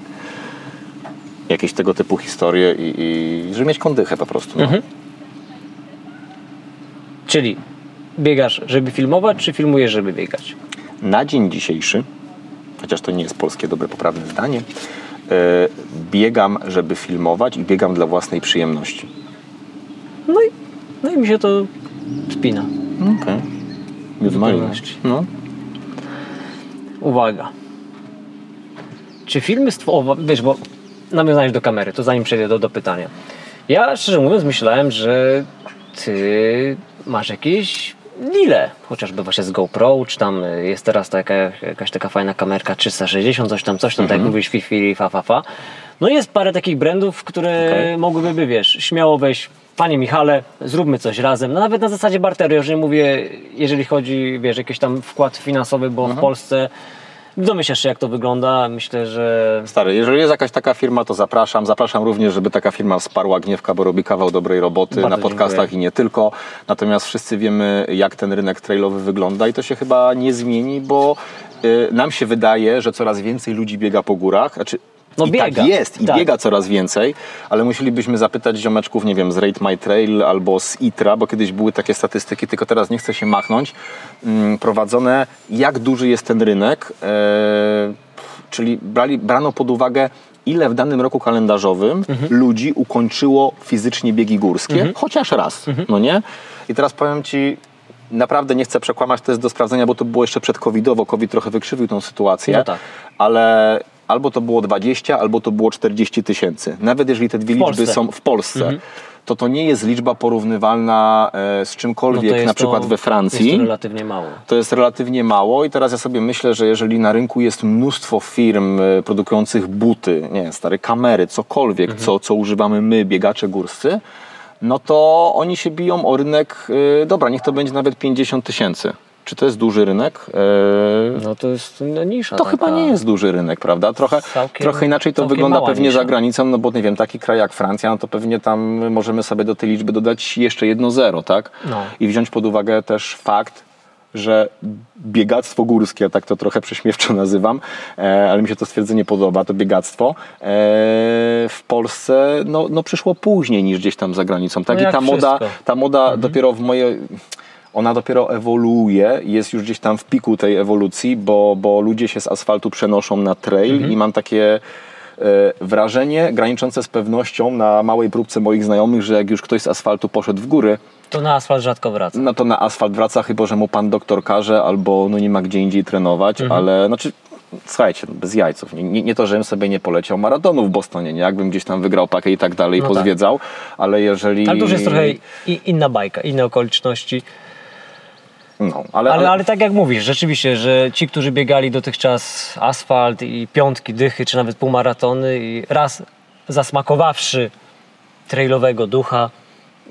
Jakieś tego typu historie i, i żeby mieć kondychę po prostu. No.
Czyli biegasz, żeby filmować, czy filmujesz, żeby biegać?
Na dzień dzisiejszy, chociaż to nie jest polskie dobre, poprawne zdanie, e, biegam, żeby filmować i biegam dla własnej przyjemności.
No i, no i mi się to spina.
Okej. Okay. No.
Uwaga. Czy filmy stworzone, wiesz, bo nawiązałeś do kamery, to zanim przejdę do, do pytania. Ja szczerze mówiąc myślałem, że ty masz jakieś lile, chociażby właśnie z GoPro, czy tam jest teraz taka, jakaś taka fajna kamerka 360, coś tam, coś tam, tak jak mówisz, fi, fi, fa, fa, fa. No jest parę takich brandów, które
Okej.
mogłyby, wiesz, śmiało wejść, panie Michale, zróbmy coś razem, no nawet na zasadzie barteru, nie mówię, jeżeli chodzi, wiesz, jakiś tam wkład finansowy, bo w Polsce domyślasz się, jak to wygląda, myślę, że
Stary, jeżeli jest jakaś taka firma, to zapraszam. Zapraszam również, żeby taka firma wsparła Gniewka, bo robi kawał dobrej roboty
Bardzo
na podcastach
dziękuję.
i nie tylko. Natomiast wszyscy wiemy, jak ten rynek trailowy wygląda i to się chyba nie zmieni, bo y, nam się wydaje, że coraz więcej ludzi biega po górach. Znaczy,
No
I
biega.
tak jest, i
Tak.
biega coraz więcej, ale musielibyśmy zapytać ziomeczków, nie wiem, z Rate My Trail albo z ITRA, bo kiedyś były takie statystyki, tylko teraz nie chcę się machnąć, mm, prowadzone, jak duży jest ten rynek, e, czyli brali, brano pod uwagę, ile w danym roku kalendarzowym ludzi ukończyło fizycznie biegi górskie, chociaż raz, no nie? I teraz powiem Ci, naprawdę nie chcę przekłamać, to jest do sprawdzenia, bo to było jeszcze przed covidowo, covid trochę wykrzywił tą sytuację,
No tak.
ale albo to było 20, albo to było 40 tysięcy. Nawet jeżeli te dwie liczby
Polsce.
są w Polsce, to to nie jest liczba porównywalna e, z
no
czymkolwiek,
jest
na przykład
to,
we Francji.
Jest to relatywnie mało.
To jest relatywnie mało i teraz ja sobie myślę, że jeżeli na rynku jest mnóstwo firm e, produkujących buty, nie stare kamery, cokolwiek, co, co używamy my, biegacze górscy, no to oni się biją o rynek, e, dobra, niech to będzie nawet 50 tysięcy. Czy to jest duży rynek? E,
No to jest no, nisza
To
taka.
chyba nie jest duży rynek, prawda? Trochę,
Całkiem-
trochę inaczej to wygląda pewnie
nisza.
za granicą, no bo nie wiem, taki kraj jak Francja, no to pewnie tam możemy sobie do tej liczby dodać jeszcze jedno zero, tak?
No.
I wziąć pod uwagę też fakt, że biegactwo górskie, tak to trochę prześmiewczo nazywam, e, ale mi się to stwierdzenie podoba, to biegactwo, e, w Polsce no, no przyszło później niż gdzieś tam za granicą. Tak?
No
I ta moda, ta moda dopiero w mojej ona dopiero ewoluuje, jest już gdzieś tam w piku tej ewolucji, bo, bo ludzie się z asfaltu przenoszą na trail i mam takie e, wrażenie graniczące z pewnością na małej próbce moich znajomych, że jak już ktoś z asfaltu poszedł w góry,
To na asfalt rzadko wraca.
no to na asfalt wraca, chyba że mu pan doktor każe, albo no nie ma gdzie indziej trenować, ale znaczy, słuchajcie, no bez jajców. Nie, nie, nie to, żebym sobie nie poleciał maratonu w Bostonie, nie? Jakbym gdzieś tam wygrał pakę i tak dalej,
No tak.
pozwiedzał, ale jeżeli...
Ale to już jest trochę inna bajka, inne okoliczności.
No, ale,
Ale, ale tak jak mówisz, rzeczywiście, że ci, którzy biegali dotychczas asfalt i piątki, dychy, czy nawet półmaratony i raz zasmakowawszy trailowego ducha,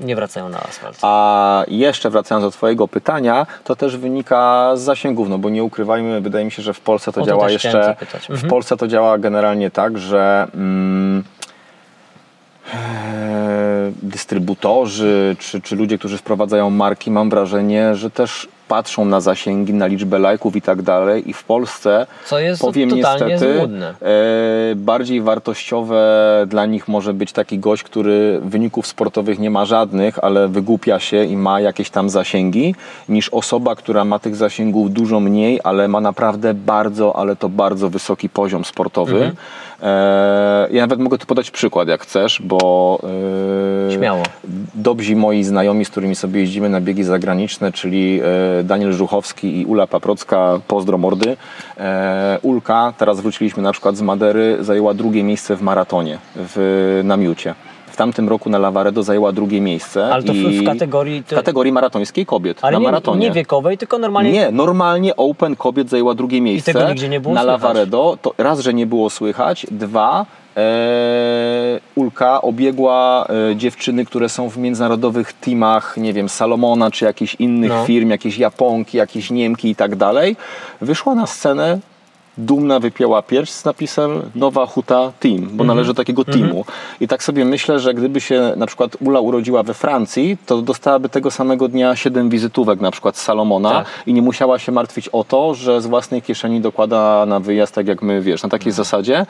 nie wracają na asfalt.
A jeszcze wracając do Twojego pytania, to też wynika z zasięgów, no bo nie ukrywajmy, wydaje mi się, że w Polsce to
O to
działa jeszcze.
zapytać.
W
Mhm.
Polsce to działa generalnie tak, że mm, e, dystrybutorzy czy, czy ludzie, którzy wprowadzają marki, mam wrażenie, że też patrzą na zasięgi, na liczbę lajków i tak dalej. I w Polsce,
Co jest
powiem niestety,
złudne.
e, bardziej wartościowe dla nich może być taki gość, który wyników sportowych nie ma żadnych, ale wygłupia się i ma jakieś tam zasięgi, niż osoba, która ma tych zasięgów dużo mniej, ale ma naprawdę bardzo, ale to bardzo wysoki poziom sportowy.
Mhm.
E, ja nawet mogę tu podać przykład, jak chcesz, bo e,
Śmiało.
dobrzy moi znajomi, z którymi sobie jeździmy na biegi zagraniczne, czyli e, Daniel Żuchowski i Ula Paprocka, pozdro mordy. Ulka, teraz wróciliśmy na przykład z Madery, zajęła drugie miejsce w maratonie w Namiucie. W tamtym roku na Lavaredo zajęła drugie miejsce.
Ale to w-
i
kategorii-
W kategorii maratońskiej kobiet,
Ale
na
nie,
maratonie.
nie wiekowej, tylko normalnie
Nie, normalnie Open kobiet zajęła drugie miejsce.
tego nigdzie nie było
Na
słychać.
Lavaredo to raz, że nie było słychać, dwa, e, Ulka obiegła e, dziewczyny, które są w międzynarodowych teamach, nie wiem, Salomona czy jakichś innych
No.
firm, jakieś Japonki, jakieś Niemki i tak dalej. Wyszła na scenę, dumna wypięła pierś z napisem Nowa Huta Team, bo
Mhm.
należy do takiego teamu. I tak sobie myślę, że gdyby się na przykład Ula urodziła we Francji, to dostałaby tego samego dnia 7 wizytówek na przykład z Salomona
Tak.
i nie musiała się martwić o to, że z własnej kieszeni dokłada na wyjazd, tak jak my, wiesz, na takiej zasadzie.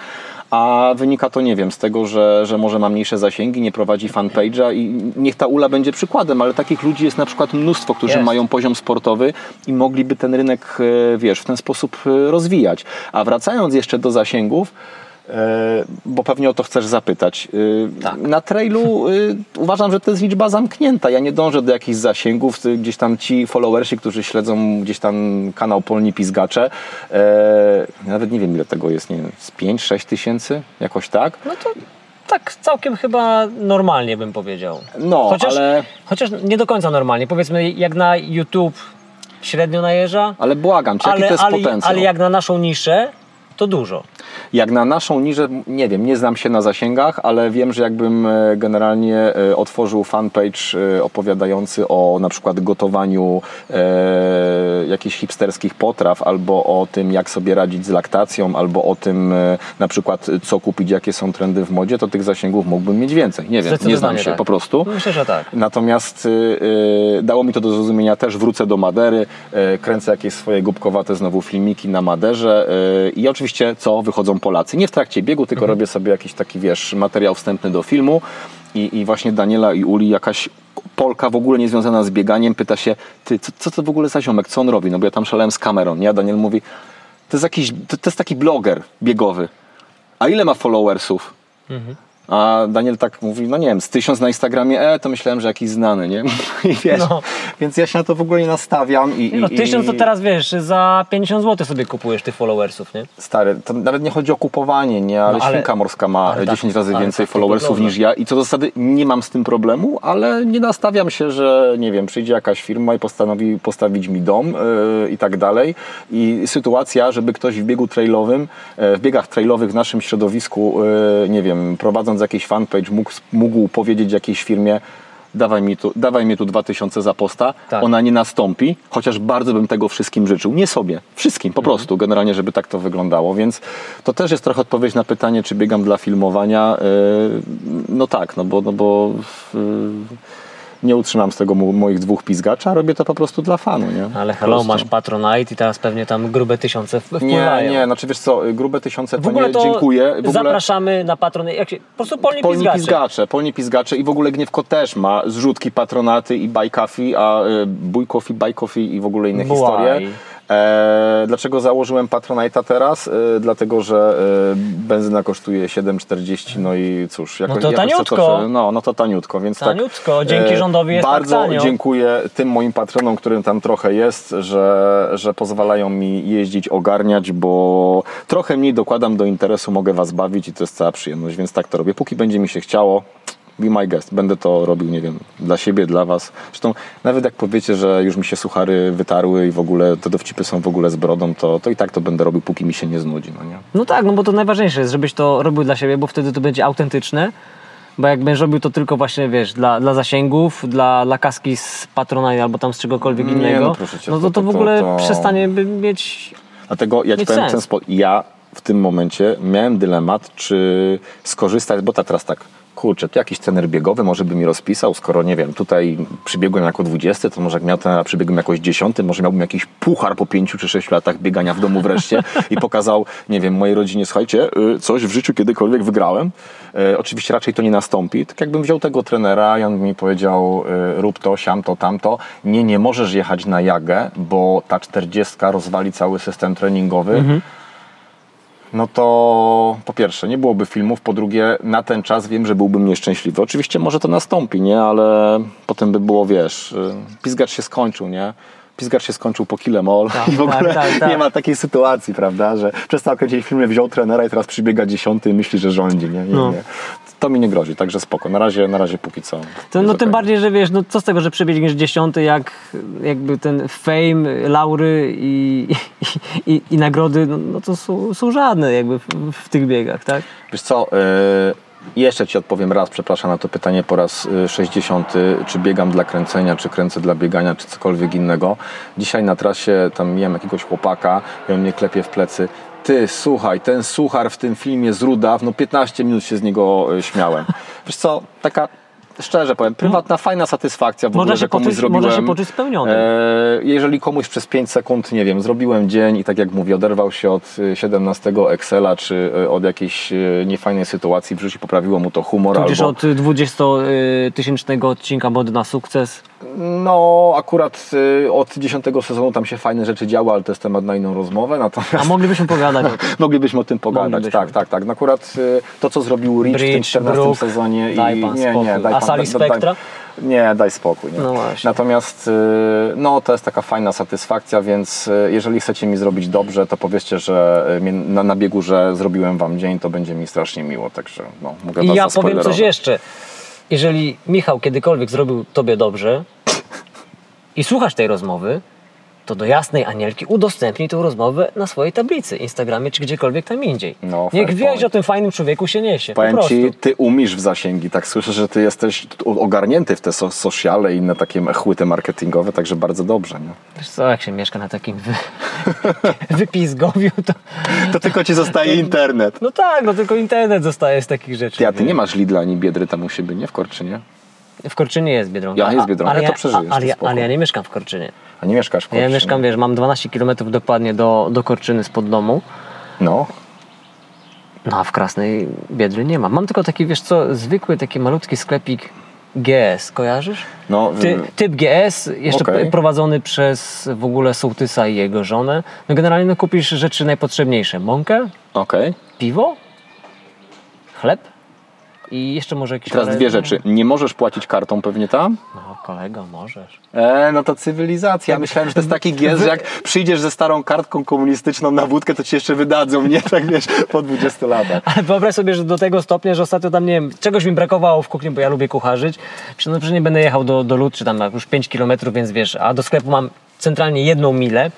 A wynika to, nie wiem, z tego, że, że może ma mniejsze zasięgi, nie prowadzi fanpage'a i niech ta Ula będzie przykładem, ale takich ludzi jest na przykład mnóstwo, którzy
Jest.
mają poziom sportowy i mogliby ten rynek, e, wiesz, w ten sposób e, rozwijać. A wracając jeszcze do zasięgów, e, bo pewnie o to chcesz zapytać. E,
Tak.
Na trailu e, uważam, że to jest liczba zamknięta. Ja nie dążę do jakichś zasięgów. Gdzieś tam ci followersi, którzy śledzą gdzieś tam kanał Polni Pizgacze, nawet nie wiem ile tego jest, nie wiem, z 5-6 tysięcy, jakoś tak.
No to tak całkiem chyba normalnie bym powiedział.
No,
chociaż,
ale,
chociaż nie do końca normalnie. Powiedzmy, jak na YouTube średnio najeżdża,
ale błagam cię, jaki to jest
ale,
potencjał?
ale jak na naszą niszę, to dużo.
Jak na naszą niżę, nie wiem, nie znam się na zasięgach, ale wiem, że jakbym e, generalnie e, otworzył fanpage e, opowiadający o na przykład gotowaniu e, jakichś hipsterskich potraw, albo o tym, jak sobie radzić z laktacją, albo o tym na przykład, co kupić, jakie są trendy w modzie, to tych zasięgów mógłbym mieć więcej. Nie wiem, nie znam się
tak.
po prostu.
Myślę, że tak.
Natomiast y, dało mi to do zrozumienia też, wrócę do Madery, y, kręcę jakieś swoje głupkowate znowu filmiki na Maderze y, i oczywiście co, Polacy. Nie w trakcie biegu, tylko
Mhm.
robię sobie jakiś taki, wiesz, materiał wstępny do filmu i, i właśnie Daniela i Uli, jakaś Polka w ogóle niezwiązana z bieganiem, pyta się, ty, co, co to w ogóle za ziomek, co on robi? No bo ja tam szalałem z kamerą, nie? A Daniel mówi, to jest jakiś, to, to jest taki bloger biegowy. A ile ma followersów?
Mhm.
A Daniel tak mówi, no nie wiem, z tysiąc na Instagramie, e, to myślałem, że jakiś znany, nie? I wiesz,
No.
więc ja się na to w ogóle nie nastawiam. I,
No
i,
tysiąc to teraz wiesz, za 50 zł sobie kupujesz tych followersów, nie?
Stary, to nawet nie chodzi o kupowanie, nie? Ale,
No, ale-
świnka morska ma
ale tak,
10 razy
ale
więcej
tak,
followersów niż ja i co do zasady nie mam z tym problemu, ale nie nastawiam się, że nie wiem, przyjdzie jakaś firma i postanowi postawić mi dom yy, i tak dalej. I sytuacja, żeby ktoś w biegu trailowym, yy, w biegach trailowych w naszym środowisku, yy, nie wiem, prowadząc jakiś fanpage mógł, mógł powiedzieć jakiejś firmie, dawaj mi tu, dawaj mi tu 2000 za posta,
Tak.
ona nie nastąpi, chociaż bardzo bym tego wszystkim życzył. Nie sobie, wszystkim po prostu, generalnie, żeby tak to wyglądało. Więc to też jest trochę odpowiedź na pytanie, czy biegam dla filmowania. Yy, No tak, no bo, no bo yy, nie utrzymam z tego mo- moich dwóch pizgaczy, a robię to po prostu dla fanu, nie?
Ale hello, masz Patronite i teraz pewnie tam grube tysiące w-
Nie,
wpływają.
nie, znaczy wiesz co, grube tysiące
W
to
ogóle
nie,
to
dziękuję. W ogóle
zapraszamy na Patronite. Jak się, po prostu polni,
polni
pizgacze.
pizgacze, polni pizgacze i w ogóle Gniewko też ma zrzutki, patronaty i buy coffee, a y, buy coffee, buy coffee i w ogóle inne
Buy.
historie. E, dlaczego założyłem Patronite'a teraz? E, dlatego, że e, benzyna kosztuje 7,40, no i cóż, jakoś,
No to
jakoś
taniutko.
prze- no, no to taniutko, więc
Taniutko,
tak.
dzięki rządowi jest
Bardzo
tak
dziękuję tym moim patronom, którym tam trochę jest, że, że pozwalają mi jeździć, ogarniać, bo trochę mniej dokładam do interesu, mogę was bawić i to jest cała przyjemność, więc tak to robię. Póki będzie mi się chciało, be my guest. Będę to robił, nie wiem, dla siebie, dla was. Zresztą nawet jak powiecie, że już mi się suchary wytarły i w ogóle te dowcipy są w ogóle z brodą, to, to i tak to będę robił, póki mi się nie znudzi, no nie?
No tak, no bo to najważniejsze jest, żebyś to robił dla siebie, bo wtedy to będzie autentyczne. Bo jak będziesz robił to tylko właśnie, wiesz, dla, dla zasięgów, dla, dla kaski z Patronite albo tam z czegokolwiek
Nie,
innego,
no proszę cię,
no to,
to-
to w ogóle
to-
przestanie by mieć...
Dlatego ja ci powiem w ten
sens.
sposób. Ja w tym momencie miałem dylemat, czy skorzystać, bo ta teraz tak, kurczę, tu jakiś trener biegowy może by mi rozpisał, skoro nie wiem, tutaj przybiegłem jako 20, to może jak miał trenera, przybiegłem jakoś 10, może miałbym jakiś puchar po 5 czy 6 latach biegania w domu wreszcie i pokazał, nie wiem, mojej rodzinie, słuchajcie, y, coś w życiu kiedykolwiek wygrałem. Y, Oczywiście raczej to nie nastąpi. Tak jakbym wziął tego trenera i on mi powiedział, y, rób to, siam to, tamto. Nie, nie możesz jechać na jagę, bo ta 40 rozwali cały system treningowy. No to po pierwsze, nie byłoby filmów, po drugie, na ten czas wiem, że byłbym nieszczęśliwy. Oczywiście może to nastąpi, nie? Ale potem by było, wiesz, y, pizgacz się skończył, nie? Pizgacz się skończył po kilemol
Tak,
i w ogóle
tak, tak, tak.
nie ma takiej sytuacji, prawda, że przestał kręcić filmy, wziął trenera i teraz przybiega dziesiąty i myśli, że rządzi, nie? nie,
No.
nie. To mi nie grozi, także spoko. Na razie, na razie póki co.
To, no tym
okej.
bardziej, że wiesz, no co z tego, że przebiegniesz dziesiąty, jak jakby ten fame, laury i, i, i, i nagrody, no, no to są, są żadne jakby w, w tych biegach, tak?
Wiesz co, y, jeszcze Ci odpowiem raz, przepraszam na to pytanie po raz y, 60, czy biegam dla kręcenia, czy kręcę dla biegania, czy cokolwiek innego. Dzisiaj na trasie tam miałem jakiegoś chłopaka i on mnie klepie w plecy. Ty, słuchaj, ten suchar w tym filmie z Rudaw, no 15 minut się z niego y, śmiałem. Wiesz co, taka... Szczerze powiem, prywatna, fajna satysfakcja w
Można
ogóle,
się
że komuś
poczuć-
zrobiłem.
można się poczuć spełnionym.
E, jeżeli komuś przez 5 sekund, nie wiem, zrobiłem dzień i tak jak mówię, oderwał się od y, 17 Excela, czy y, od jakiejś y, niefajnej sytuacji w życiu, poprawiło mu to humor
Tudzież
albo...
od 20-tysięcznego odcinka Mody na sukces.
No, akurat y, od 10 sezonu tam się fajne rzeczy działy, ale to jest temat na inną rozmowę, natomiast...
A moglibyśmy pogadać o tym.
Moglibyśmy o tym pogadać,
Moglibyśmy.
tak, tak, tak. No akurat y, to, co zrobił Rich w tym
Bridge,
14
Brook,
sezonie
daj
i
pan
nie, nie, daj
A
pan,
Sali
daj-
Spectra?
Nie, daj spokój. Nie.
No właśnie.
Natomiast y, no, to jest taka fajna satysfakcja, więc y, jeżeli chcecie mi zrobić dobrze, to powiedzcie, że y, mnie- na, na biegu, że zrobiłem wam dzień, to będzie mi strasznie miło, także no, mogę
I
was
ja powiem coś
zaspoilerować.
jeszcze. Jeżeli Michał kiedykolwiek zrobił tobie dobrze i słuchasz tej rozmowy, to do jasnej Anielki udostępnij tę rozmowę na swojej tablicy, Instagramie czy gdziekolwiek tam indziej.
No,
Niech wieść
point.
o tym fajnym człowieku się niesie. po
Powiem ci, ty umiesz w zasięgi, tak słyszę, że ty jesteś ogarnięty w te so, sociale i inne takie chłyty marketingowe, także bardzo dobrze. Nie?
Wiesz co, jak się mieszka na takim wy... wypizgowiu, to
To tylko ci zostaje internet.
no tak, no tylko internet zostaje z takich rzeczy.
Ty, a ty nie masz Lidla ani Biedry tam u siebie, nie? W Korczynie?
W Korczynie jest Biedronka.
Ja jest Biedronka,
ale
to
ja,
przeżyjesz,
Ale, ja- ale ja nie mieszkam w Korczynie.
A nie mieszkasz w
Ja
Korczynie?
mieszkam, wiesz, mam 12 km dokładnie do, do Korczyny spod domu.
No.
No a w Krasnej Biedry nie ma. Mam tylko taki, wiesz co, zwykły taki malutki sklepik GS, kojarzysz?
No,
Ty, typ GS, jeszcze p- prowadzony przez w ogóle sołtysa i jego żonę. No generalnie no, kupisz rzeczy najpotrzebniejsze. Mąkę,
okej.
piwo, chleb i jeszcze może jakiś...
Teraz
parę-
dwie rzeczy. Nie możesz płacić kartą pewnie tam?
No kolego, możesz.
E, no to cywilizacja. Ja myślałem, że to jest taki giest, że jak przyjdziesz ze starą kartką komunistyczną na wódkę, to ci jeszcze wydadzą, nie? Tak wiesz, po 20 latach.
Ale wyobraź sobie, że do tego stopnia, że ostatnio tam, nie wiem, czegoś mi brakowało w kuchni, bo ja lubię kucharzyć. Przecież, no, przecież nie będę jechał do, do Lud, czy tam już 5 km, więc wiesz, a do sklepu mam centralnie jedną milę.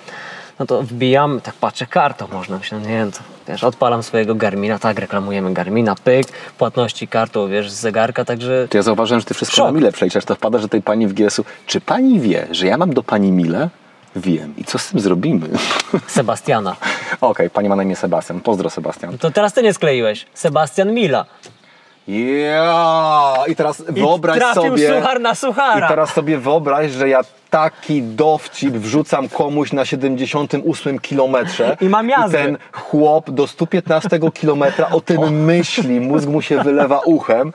No to wbijam, tak patrzę, kartą można, myślę, nie wiem, to, wiesz, odpalam swojego Garmina, tak, reklamujemy Garmina, pyk, płatności kartą, wiesz, z zegarka, także
To ja zauważyłem, że ty wszystko
Szok.
na mile przeliczasz, to wpada, że tej pani w GS-u. Czy pani wie, że ja mam do pani mile? Wiem. I co z tym zrobimy?
Sebastiana.
Okej, pani ma na imię Sebastian. Pozdro, Sebastian.
To teraz ty nie skleiłeś, Sebastian Mila.
Ja! I teraz
I
wyobraź sobie.
suchar na suchara.
I teraz sobie wyobraź, że ja taki dowcip wrzucam komuś na 78 kilometrze.
I mam jazdy.
ten chłop do 115 kilometra o tym myśli, mózg mu się wylewa uchem.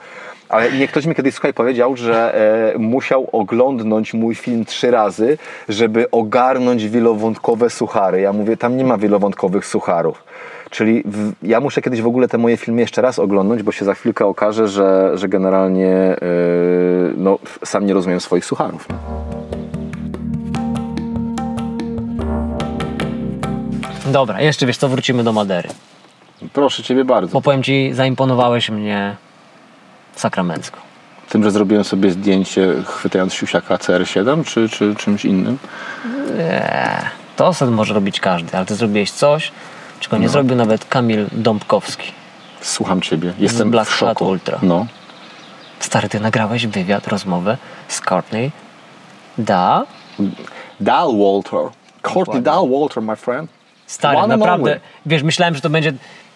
Ale nie ktoś mi kiedyś słuchaj powiedział, że e, musiał oglądnąć mój film trzy razy, żeby ogarnąć wielowątkowe suchary. Ja mówię, tam nie ma wielowątkowych sucharów. Czyli w, ja muszę kiedyś w ogóle te moje filmy jeszcze raz oglądnąć, bo się za chwilkę okaże, że, że generalnie e, no, sam nie rozumiem swoich sucharów.
Dobra, jeszcze wiesz co, wrócimy do Madery.
Proszę Ciebie bardzo.
Bo powiem Ci, zaimponowałeś mnie sakramencko.
Tym, że zrobiłem sobie zdjęcie chwytając siusiaka CR7, czy, czy czymś innym?
Nie, to sobie może robić każdy, ale Ty zrobiłeś coś, czego nie zrobił nawet Kamil Dąbkowski.
Słucham Ciebie. Jestem
Black
w szoku.
Hat Ultra.
No.
Stary, Ty nagrałeś wywiad, rozmowę z Courtney Da.
Dal Walter. Courtney. Dal Walter, my friend.
Stary,
One
naprawdę, wiesz, myślałem, że to będzie,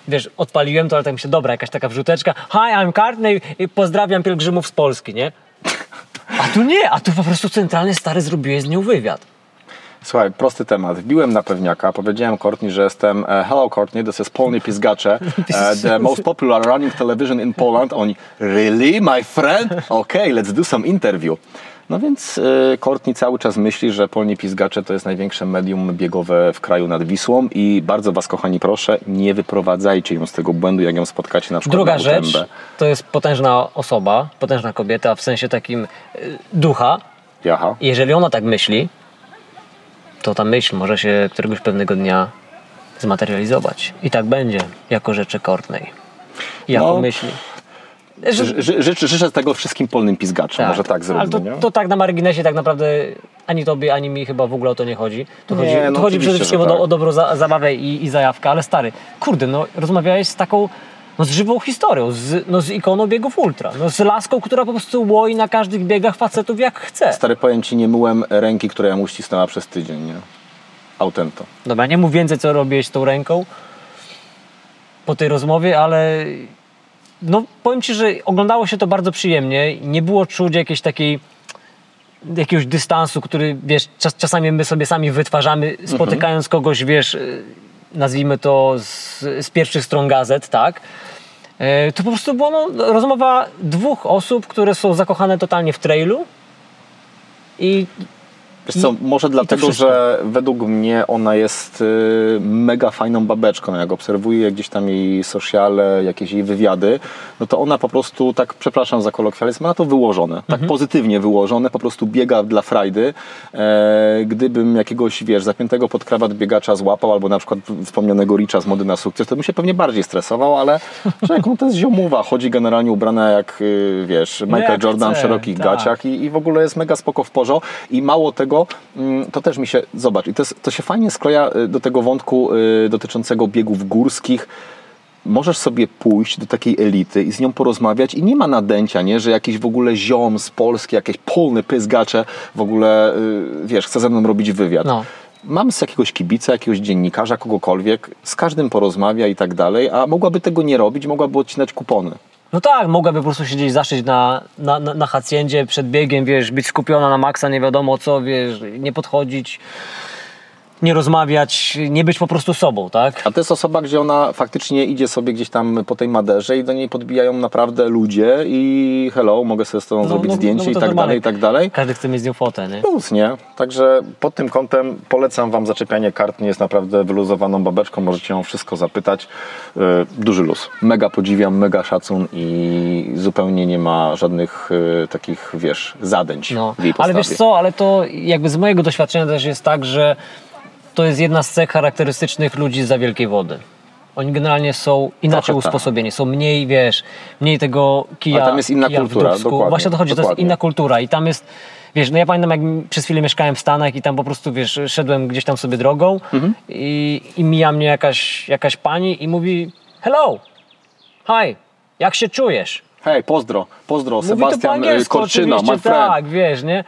wiesz, odpaliłem to, ale tak mi się, dobra, jakaś taka wrzuteczka. Hi, I'm Courtney i pozdrawiam pielgrzymów z Polski, nie? A tu nie, a tu po prostu centralny stary zrobiłeś z nią wywiad.
Słuchaj, prosty temat. Wbiłem na pewniaka, powiedziałem Courtney, że jestem e, Hello Courtney, this is Polny Pizgacze, e, the most popular running television in Poland. Oni, really, my friend? Okay, let's do some interview. No więc e, Courtney cały czas myśli, że Polnie Pizgacze to jest największe medium biegowe w kraju nad Wisłą i bardzo Was, kochani, proszę, nie wyprowadzajcie ją z tego błędu, jak ją spotkacie na przykład
Druga
na
rzecz, to jest potężna osoba, potężna kobieta, w sensie takim ducha.
Jaha.
I jeżeli ona tak myśli, to ta myśl może się któregoś pewnego dnia zmaterializować. I tak będzie, jako rzeczy Courtney. Jako
No,
myśli.
Ży, ży, życzę, tego wszystkim polnym pizgaczom, może tak
Ale
zrobimy,
to, to tak na marginesie tak naprawdę ani tobie, ani mi chyba w ogóle o to nie chodzi. Tu
Nie,
chodzi,
no
tu chodzi przede wszystkim
że
o, do,
tak.
o dobrą za, zabawę i, i zajawkę, ale stary, kurde, no rozmawiałeś z taką no, z żywą historią, z, no, z ikoną biegów ultra, no, z laską, która po prostu łoi na każdych biegach facetów jak chce.
Stary, powiem Ci, nie myłem ręki, która mu ścisnęła przez tydzień, nie? Autento.
Dobra, nie mów więcej, co robiłeś z tą ręką po tej rozmowie, ale no powiem Ci, że oglądało się to bardzo przyjemnie. Nie było czuć jakiejś takiej jakiegoś dystansu, który wiesz, czas, czasami my sobie sami wytwarzamy, spotykając kogoś, wiesz, nazwijmy to z, z pierwszych stron gazet, tak? E, To po prostu była no, rozmowa dwóch osób, które są zakochane totalnie w trailu i
Wiesz co, może dlatego, że według mnie ona jest y, mega fajną babeczką. Jak obserwuję gdzieś tam jej sociale, jakieś jej wywiady, no to ona po prostu, tak przepraszam za kolokwializm, ma na to wyłożone. Tak pozytywnie wyłożone, po prostu biega dla frajdy. E, gdybym jakiegoś, wiesz, zapiętego pod krawat biegacza złapał, albo na przykład wspomnianego Richa z Mody na sukces, to bym się pewnie bardziej stresował, ale jak no to jest ziomuwa, chodzi generalnie ubrana jak, y, wiesz, Michael
jak
Jordan w szerokich
tak.
gaciach i, i w ogóle jest mega spoko w porzo i mało tego, mm, to też mi się, zobacz, i to, to się fajnie skleja y, do tego wątku y, dotyczącego biegów górskich. Możesz sobie pójść do takiej elity i z nią porozmawiać i nie ma nadęcia, nie? że jakiś w ogóle ziom z Polski, jakieś polny pyzgacze w ogóle, y, wiesz, chce ze mną robić wywiad.
No.
Mam z jakiegoś kibica, jakiegoś dziennikarza, kogokolwiek, z każdym porozmawia i tak dalej, a mogłaby tego nie robić, mogłaby odcinać kupony.
No tak, mogłaby po prostu siedzieć, zaszyć na, na, na, na hacjendzie przed biegiem, wiesz, być skupiona na maksa, nie wiadomo co, wiesz, nie podchodzić, nie rozmawiać, nie być po prostu sobą, tak?
A to jest osoba, gdzie ona faktycznie idzie sobie gdzieś tam po tej maderze i do niej podbijają naprawdę ludzie i hello, mogę sobie z tobą
No,
zrobić
no,
zdjęcie
no
i
to
tak
normalne.
dalej, i tak dalej.
Każdy chce mieć z nią fotę, nie?
Plus, nie? Także pod tym kątem polecam Wam zaczepianie kart. Nie jest naprawdę wyluzowaną babeczką. Możecie ją wszystko zapytać. Yy, duży luz. Mega podziwiam, mega szacun i zupełnie nie ma żadnych yy, takich, wiesz, zadęć
No,
w jej
ale
postawie.
wiesz co, ale to jakby z mojego doświadczenia też jest tak, że to jest jedna z cech charakterystycznych ludzi za wielkiej wody. Oni generalnie są inaczej
Trochę tak.
usposobieni, są mniej, wiesz, mniej tego kija
Ale tam jest inna
kija
kultura, dokładnie,
Właśnie o to chodzi, to jest
dokładnie.
inna kultura i tam jest wiesz, no ja pamiętam jak przez chwilę mieszkałem w Stanach i tam po prostu, wiesz, szedłem gdzieś tam sobie drogą i, i mija mnie jakaś, jakaś pani i mówi hello, hi, jak się czujesz?
Hej, pozdro, pozdro,
Mówi
Sebastian Korczyna, my friend.
tak, wiesz, nie?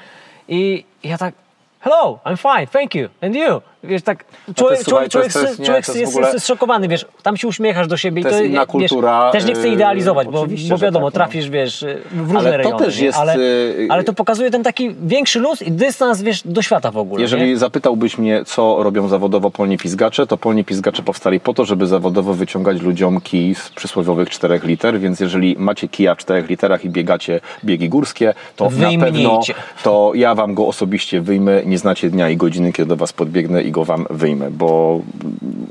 I ja tak, hello, I'm fine, thank you, and you? Wiesz, tak, człowiek,
to jest-
człowiek,
to jest- nie,
człowiek
to jest ogóle-
zszokowany, wiesz, tam się uśmiechasz do siebie i
To jest inna
wiesz,
kultura,
też nie chcę
yy,
idealizować, bo, bo wiadomo,
tak, no.
trafisz, wiesz, w różne
Ale to
rejony,
też
nie?
jest,
ale,
yy,
ale to pokazuje ten taki większy luz i dystans, wiesz, do świata w ogóle,
Jeżeli
nie?
zapytałbyś mnie, co robią zawodowo polni pizgacze, to polni pizgacze powstali po to, żeby zawodowo wyciągać ludziom kij z przysłowiowych 4 liter, więc jeżeli macie kija w 4 literach i biegacie biegi górskie, to na pewno to ja wam go osobiście wyjmę. Nie znacie dnia i godziny, kiedy do was podbiegnę i go wam wyjmę, bo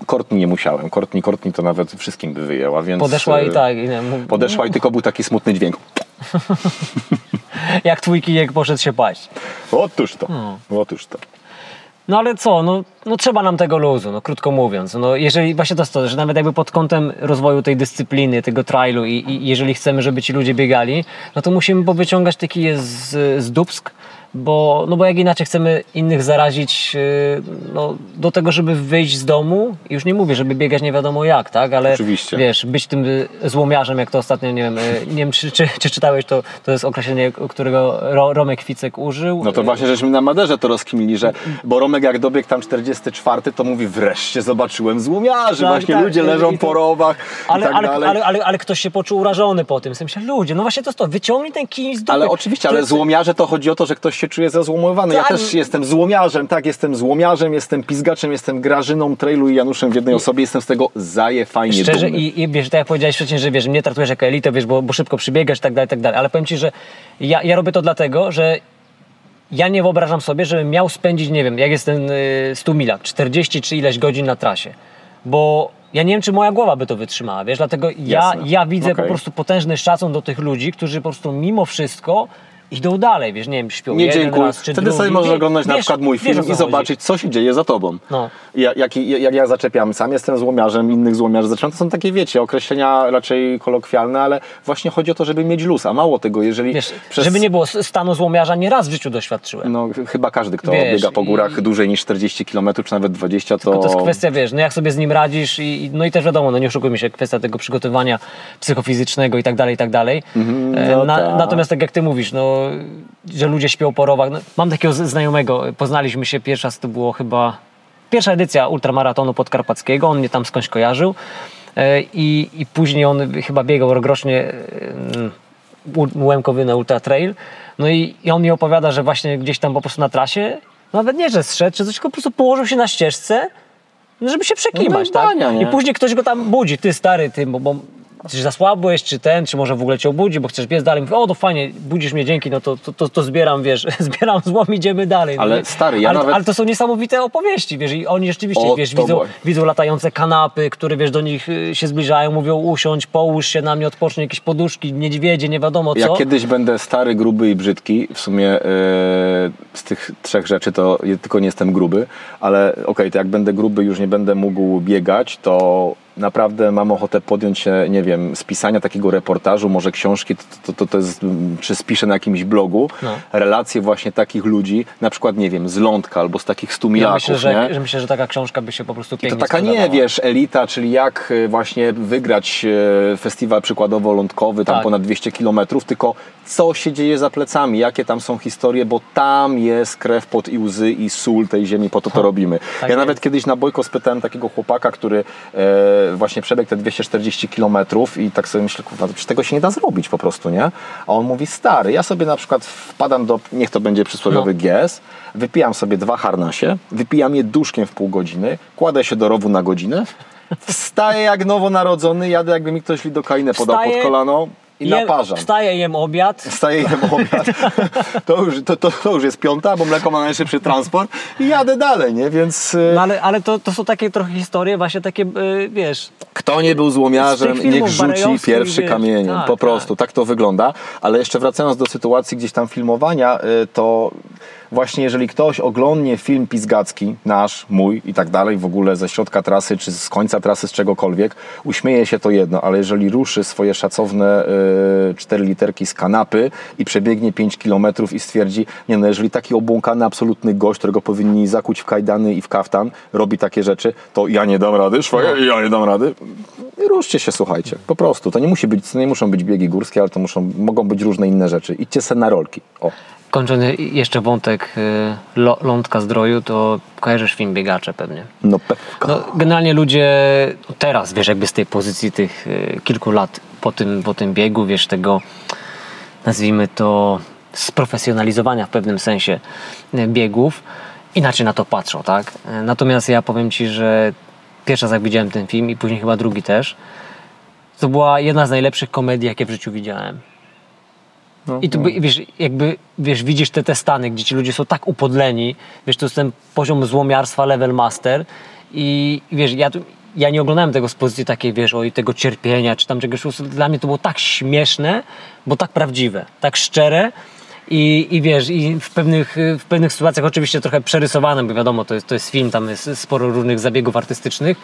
Kortni nie musiałem. Kortni, Kortni to nawet wszystkim by wyjęła, więc...
Podeszła i
e,
tak, i nie, mów-
Podeszła i tylko był taki smutny dźwięk.
jak twój kijek poszedł się paść.
Otóż to,
Hmm.
otóż to.
No ale co, no, no trzeba nam tego luzu, no krótko mówiąc. No jeżeli właśnie to jest to, że nawet jakby pod kątem rozwoju tej dyscypliny, tego trailu i, i jeżeli chcemy, żeby ci ludzie biegali, no to musimy powyciągać te kije z, z dubsk, bo, no bo jak inaczej chcemy innych zarazić yy, no, do tego, żeby wyjść z domu, już nie mówię, żeby biegać nie wiadomo jak, tak, ale
Oczywiście.
wiesz, być tym y, złomiarzem, jak to ostatnio, nie wiem, y, nie wiem czy, czy, czy czytałeś, to, to jest określenie, którego Ro, Romek Ficek użył.
No to właśnie żeśmy na Maderze to rozkminili, że bo Romek jak dobiegł tam 44, to mówi wreszcie zobaczyłem złomiarzy,
Tak,
właśnie
tak,
ludzie leżą
to-
po rowach
Ale,
tak
ale, ale, ale, ale ktoś się poczuł urażony po tym. W sensie, ludzie, no właśnie to jest to, wyciągnij ten kij z dupy.
Ale oczywiście, ale złomiarze to chodzi o to, że ktoś się czuje zezłomowany. Ja też jestem złomiarzem, tak, jestem złomiarzem, jestem pizgaczem, jestem Grażyną, Trailu i Januszem w jednej osobie, jestem z tego zaje fajnie
Szczerze
dumny.
i, i wiesz, tak jak powiedziałeś wcześniej, że wiesz, mnie traktujesz jako elitę, wiesz, bo, bo szybko przybiegasz i tak dalej, tak dalej. Ale powiem Ci, że ja, ja robię to dlatego, że ja nie wyobrażam sobie, żebym miał spędzić, nie wiem, jak jest ten y, 100 mila, 40 czy ileś godzin na trasie. Bo ja nie wiem, czy moja głowa by to wytrzymała, wiesz, dlatego ja,
Jasne.
ja widzę
Okej.
po prostu potężny szacun do tych ludzi, którzy po prostu mimo wszystko idą dalej, wiesz, nie wiem, śpią
Nie
jeden
dziękuję.
raz czy
Wtedy
drugi.
sobie możesz oglądać na
wiesz-
przykład mój film i zobaczyć, co się dzieje za tobą.
No.
Ja, jak, jak ja zaczepiam, sam jestem złomiarzem, innych złomiarzy zaczynam, to są takie, wiecie, określenia raczej kolokwialne, ale właśnie chodzi o to, żeby mieć luz, a mało tego, jeżeli
Wiesz,
przez...
żeby nie było stanu złomiarza, nie raz w życiu doświadczyłem.
No chyba każdy, kto
Wiesz,
biega po górach
i-
dłużej niż 40 km, czy nawet 20, to...
To jest kwestia, wiesz, no jak sobie z nim radzisz i, no i też wiadomo, no nie oszukujmy się, kwestia tego przygotowania psychofizycznego i tak dalej, i tak dalej. E,
no
na,
tak.
Natomiast tak jak ty mówisz, no, że ludzie śpią po rowach, no, mam takiego znajomego, poznaliśmy się pierwszy raz, to było chyba pierwsza edycja ultramaratonu podkarpackiego, on mnie tam skądś kojarzył e, i, i później on chyba biegał rokrocznie e, u- Łemkowynę Ultra Trail. No i, i on mi opowiada, że właśnie gdzieś tam po prostu na trasie, nawet nie, że zszedł, czy coś, tylko po prostu położył się na ścieżce, żeby się przekimać,
No i
tak?
bania?
I później ktoś go tam budzi, ty stary, ty, bo, bo czy zasłabłeś, czy ten, czy może w ogóle cię obudzi, bo chcesz biec dalej. Mówi, o, to fajnie, budzisz mnie, dzięki, no to, to, to, to zbieram, wiesz, zbieram złom, idziemy dalej. no
Ale
nie?
stary, ja
ale,
nawet-
ale to są niesamowite opowieści, wiesz, i oni rzeczywiście,
O,
wiesz, widzą, widzą latające kanapy, które, wiesz, do nich y, się zbliżają, mówią usiądź, połóż się na mnie, odpocznij, jakieś poduszki, niedźwiedzie, nie wiadomo co.
Ja kiedyś będę stary, gruby i brzydki. W sumie e, z tych trzech rzeczy to tylko nie jestem gruby, ale okej, to jak będę gruby, już nie będę mógł biegać, to naprawdę mam ochotę podjąć się, nie wiem, z pisania takiego reportażu, może książki, to, to, to, to jest, mm, czy spiszę na jakimś blogu,
No.
relacje właśnie takich ludzi, na przykład, nie wiem, z Lądka albo z takich
ja
stumilaków,
myślę, że,
nie?
że myślę, że taka książka by się po prostu
To
pięknie
taka nie,
sprzedawała.
wiesz, elita, czyli jak e, właśnie wygrać e, festiwal przykładowo lądkowy, tam
Tak.
ponad 200 kilometrów, tylko co się dzieje za plecami, jakie tam są historie, bo tam jest krew, pot i łzy i sól tej ziemi, po to to robimy.
tak
ja
jest.
nawet kiedyś na Bojko spytałem takiego chłopaka, który e, właśnie przebiegł te 240 kilometrów i tak sobie myślę, kurwa, tego się nie da zrobić po prostu, nie? A on mówi, stary, ja sobie na przykład wpadam do, niech to będzie przysłowiowy
No.
GS, wypijam sobie dwa harnasie, wypijam je duszkiem w pół godziny, kładę się do rowu na godzinę, wstaję jak nowonarodzony, jadę jakby mi ktoś lidokainę podał pod kolano i
Jem,
naparzam.
wstaję, jem obiad,
Wstaję i jem obiad. To już, to, to, to już jest piąta, bo mleko ma najszybszy transport i jadę dalej, nie? Więc y,
no ale, ale to, to są takie trochę historie właśnie takie, y, wiesz,
kto nie był złomiarzem, niech rzuci pierwszy
wiesz,
kamieniem.
tak,
po prostu, tak. to wygląda. Ale jeszcze wracając do sytuacji gdzieś tam filmowania, y, to właśnie jeżeli ktoś oglądnie film pizgacki, nasz, mój i tak dalej, w ogóle ze środka trasy, czy z końca trasy, z czegokolwiek, uśmieje się to jedno, ale jeżeli ruszy swoje szacowne y, cztery literki z kanapy i przebiegnie 5 kilometrów i stwierdzi, nie no, jeżeli taki obłąkany, absolutny gość, którego powinni zakuć w kajdany i w kaftan, robi takie rzeczy, to ja nie dam rady, szwagier, ja nie dam rady. I ruszcie się, słuchajcie, po prostu. To nie musi być, nie muszą być biegi górskie, ale to muszą, mogą być różne inne rzeczy. Idźcie se na rolki. O.
Kończąc jeszcze wątek y, lo, lądka zdroju, to kojarzysz film Biegacze pewnie.
No pewka.
No, generalnie ludzie teraz, wiesz, jakby z tej pozycji tych y, kilku lat po tym, po tym biegu, wiesz, tego nazwijmy to sprofesjonalizowania w pewnym sensie y, biegów, inaczej na to patrzą, tak? Natomiast ja powiem Ci, że pierwszy raz jak widziałem ten film i później chyba drugi też, to była jedna z najlepszych komedii, jakie w życiu widziałem. I tu, by- wiesz, jakby, wiesz, widzisz te, te stany, gdzie ci ludzie są tak upodleni, wiesz, to jest ten poziom złomiarstwa, level master. I wiesz, ja, ja nie oglądałem tego z pozycji takiej, wiesz, oj, tego cierpienia, czy tam czegoś, dla mnie to było tak śmieszne, bo tak prawdziwe, tak szczere i, i wiesz, i w pewnych, w pewnych sytuacjach oczywiście trochę przerysowane, bo wiadomo, to jest, to jest film, tam jest sporo różnych zabiegów artystycznych,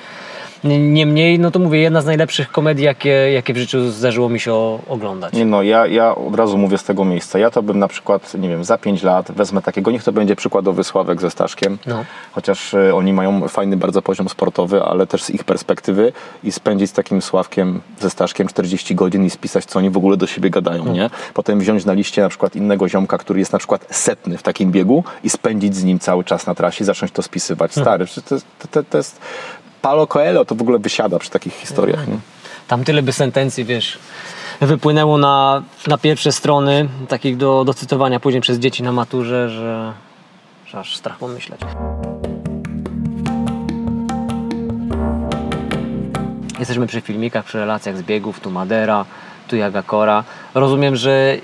Niemniej, no to mówię, jedna z najlepszych komedii, jakie, jakie w życiu zdarzyło mi się o, oglądać.
Nie no, ja, ja od razu mówię z tego miejsca. Ja to bym na przykład, nie wiem, za 5 lat wezmę takiego, niech to będzie przykładowy Sławek ze Staszkiem,
No.
chociaż e, oni mają fajny bardzo poziom sportowy, ale też z ich perspektywy i spędzić z takim Sławkiem ze Staszkiem 40 godzin i spisać, co oni w ogóle do siebie gadają, nie? Potem wziąć na liście na przykład innego ziomka, który jest na przykład setny w takim biegu i spędzić z nim cały czas na trasie zacząć to spisywać. Stary, to, to, to, to jest... Paulo Coelho to w ogóle wysiada przy takich historiach, nie?
Tam tyle by sentencji, wiesz, wypłynęło na, na pierwsze strony, takich do, do cytowania później przez dzieci na maturze, że, że aż strach pomyśleć. Jesteśmy przy filmikach, przy relacjach z biegów, tu Madera, tu Jagakora. Rozumiem, że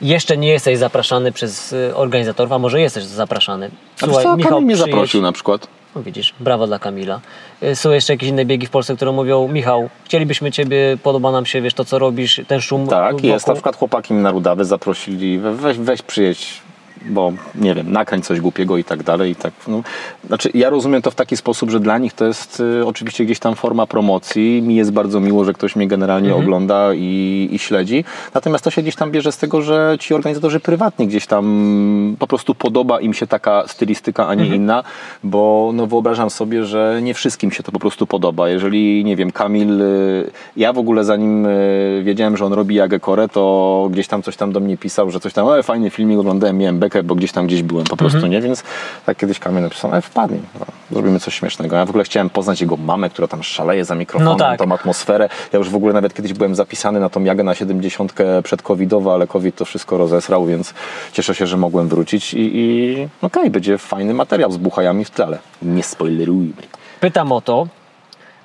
jeszcze nie jesteś zapraszany przez y, organizatorów, a może jesteś zapraszany.
A wiesz co, Kamil mnie zaprosił na przykład.
No widzisz, brawo dla Kamila. Y, Są jeszcze jakieś inne biegi w Polsce, które mówią, Michał, chcielibyśmy Ciebie, podoba nam się, wiesz, to co robisz, ten szum
Tak,
wokół.
jest. Na przykład chłopaki mnie na Rudawy zaprosili, we- weź, weź przyjedź, bo nie wiem, nakręć coś głupiego i tak dalej. I tak, no. Znaczy, ja rozumiem to w taki sposób, że dla nich to jest y, oczywiście gdzieś tam forma promocji. Mi jest bardzo miło, że ktoś mnie generalnie ogląda i, i śledzi. Natomiast to się gdzieś tam bierze z tego, że ci organizatorzy prywatni gdzieś tam po prostu podoba im się taka stylistyka, a nie inna, bo no, wyobrażam sobie, że nie wszystkim się to po prostu podoba. Jeżeli, nie wiem, Kamil, y, ja w ogóle zanim y, wiedziałem, że on robi Jagę Korę, to gdzieś tam coś tam do mnie pisał, że coś tam, e, fajny filmik oglądałem, miałem bekę, bo gdzieś tam gdzieś byłem po prostu, nie? Więc tak kiedyś Kamil napisał, e, wpadnij, no, zrobimy coś śmiesznego. Ja w ogóle chciałem poznać jego mamę, która tam szaleje za mikrofonem,
No tak.
tą atmosferę. Ja już w ogóle nawet kiedyś byłem zapisany na tą Jagę na 70 przedcovidowo, ale COVID to wszystko rozesrał, więc cieszę się, że mogłem wrócić i, i okej, będzie fajny materiał z buchajami w tle. Nie spoilerujmy.
Pytam o to,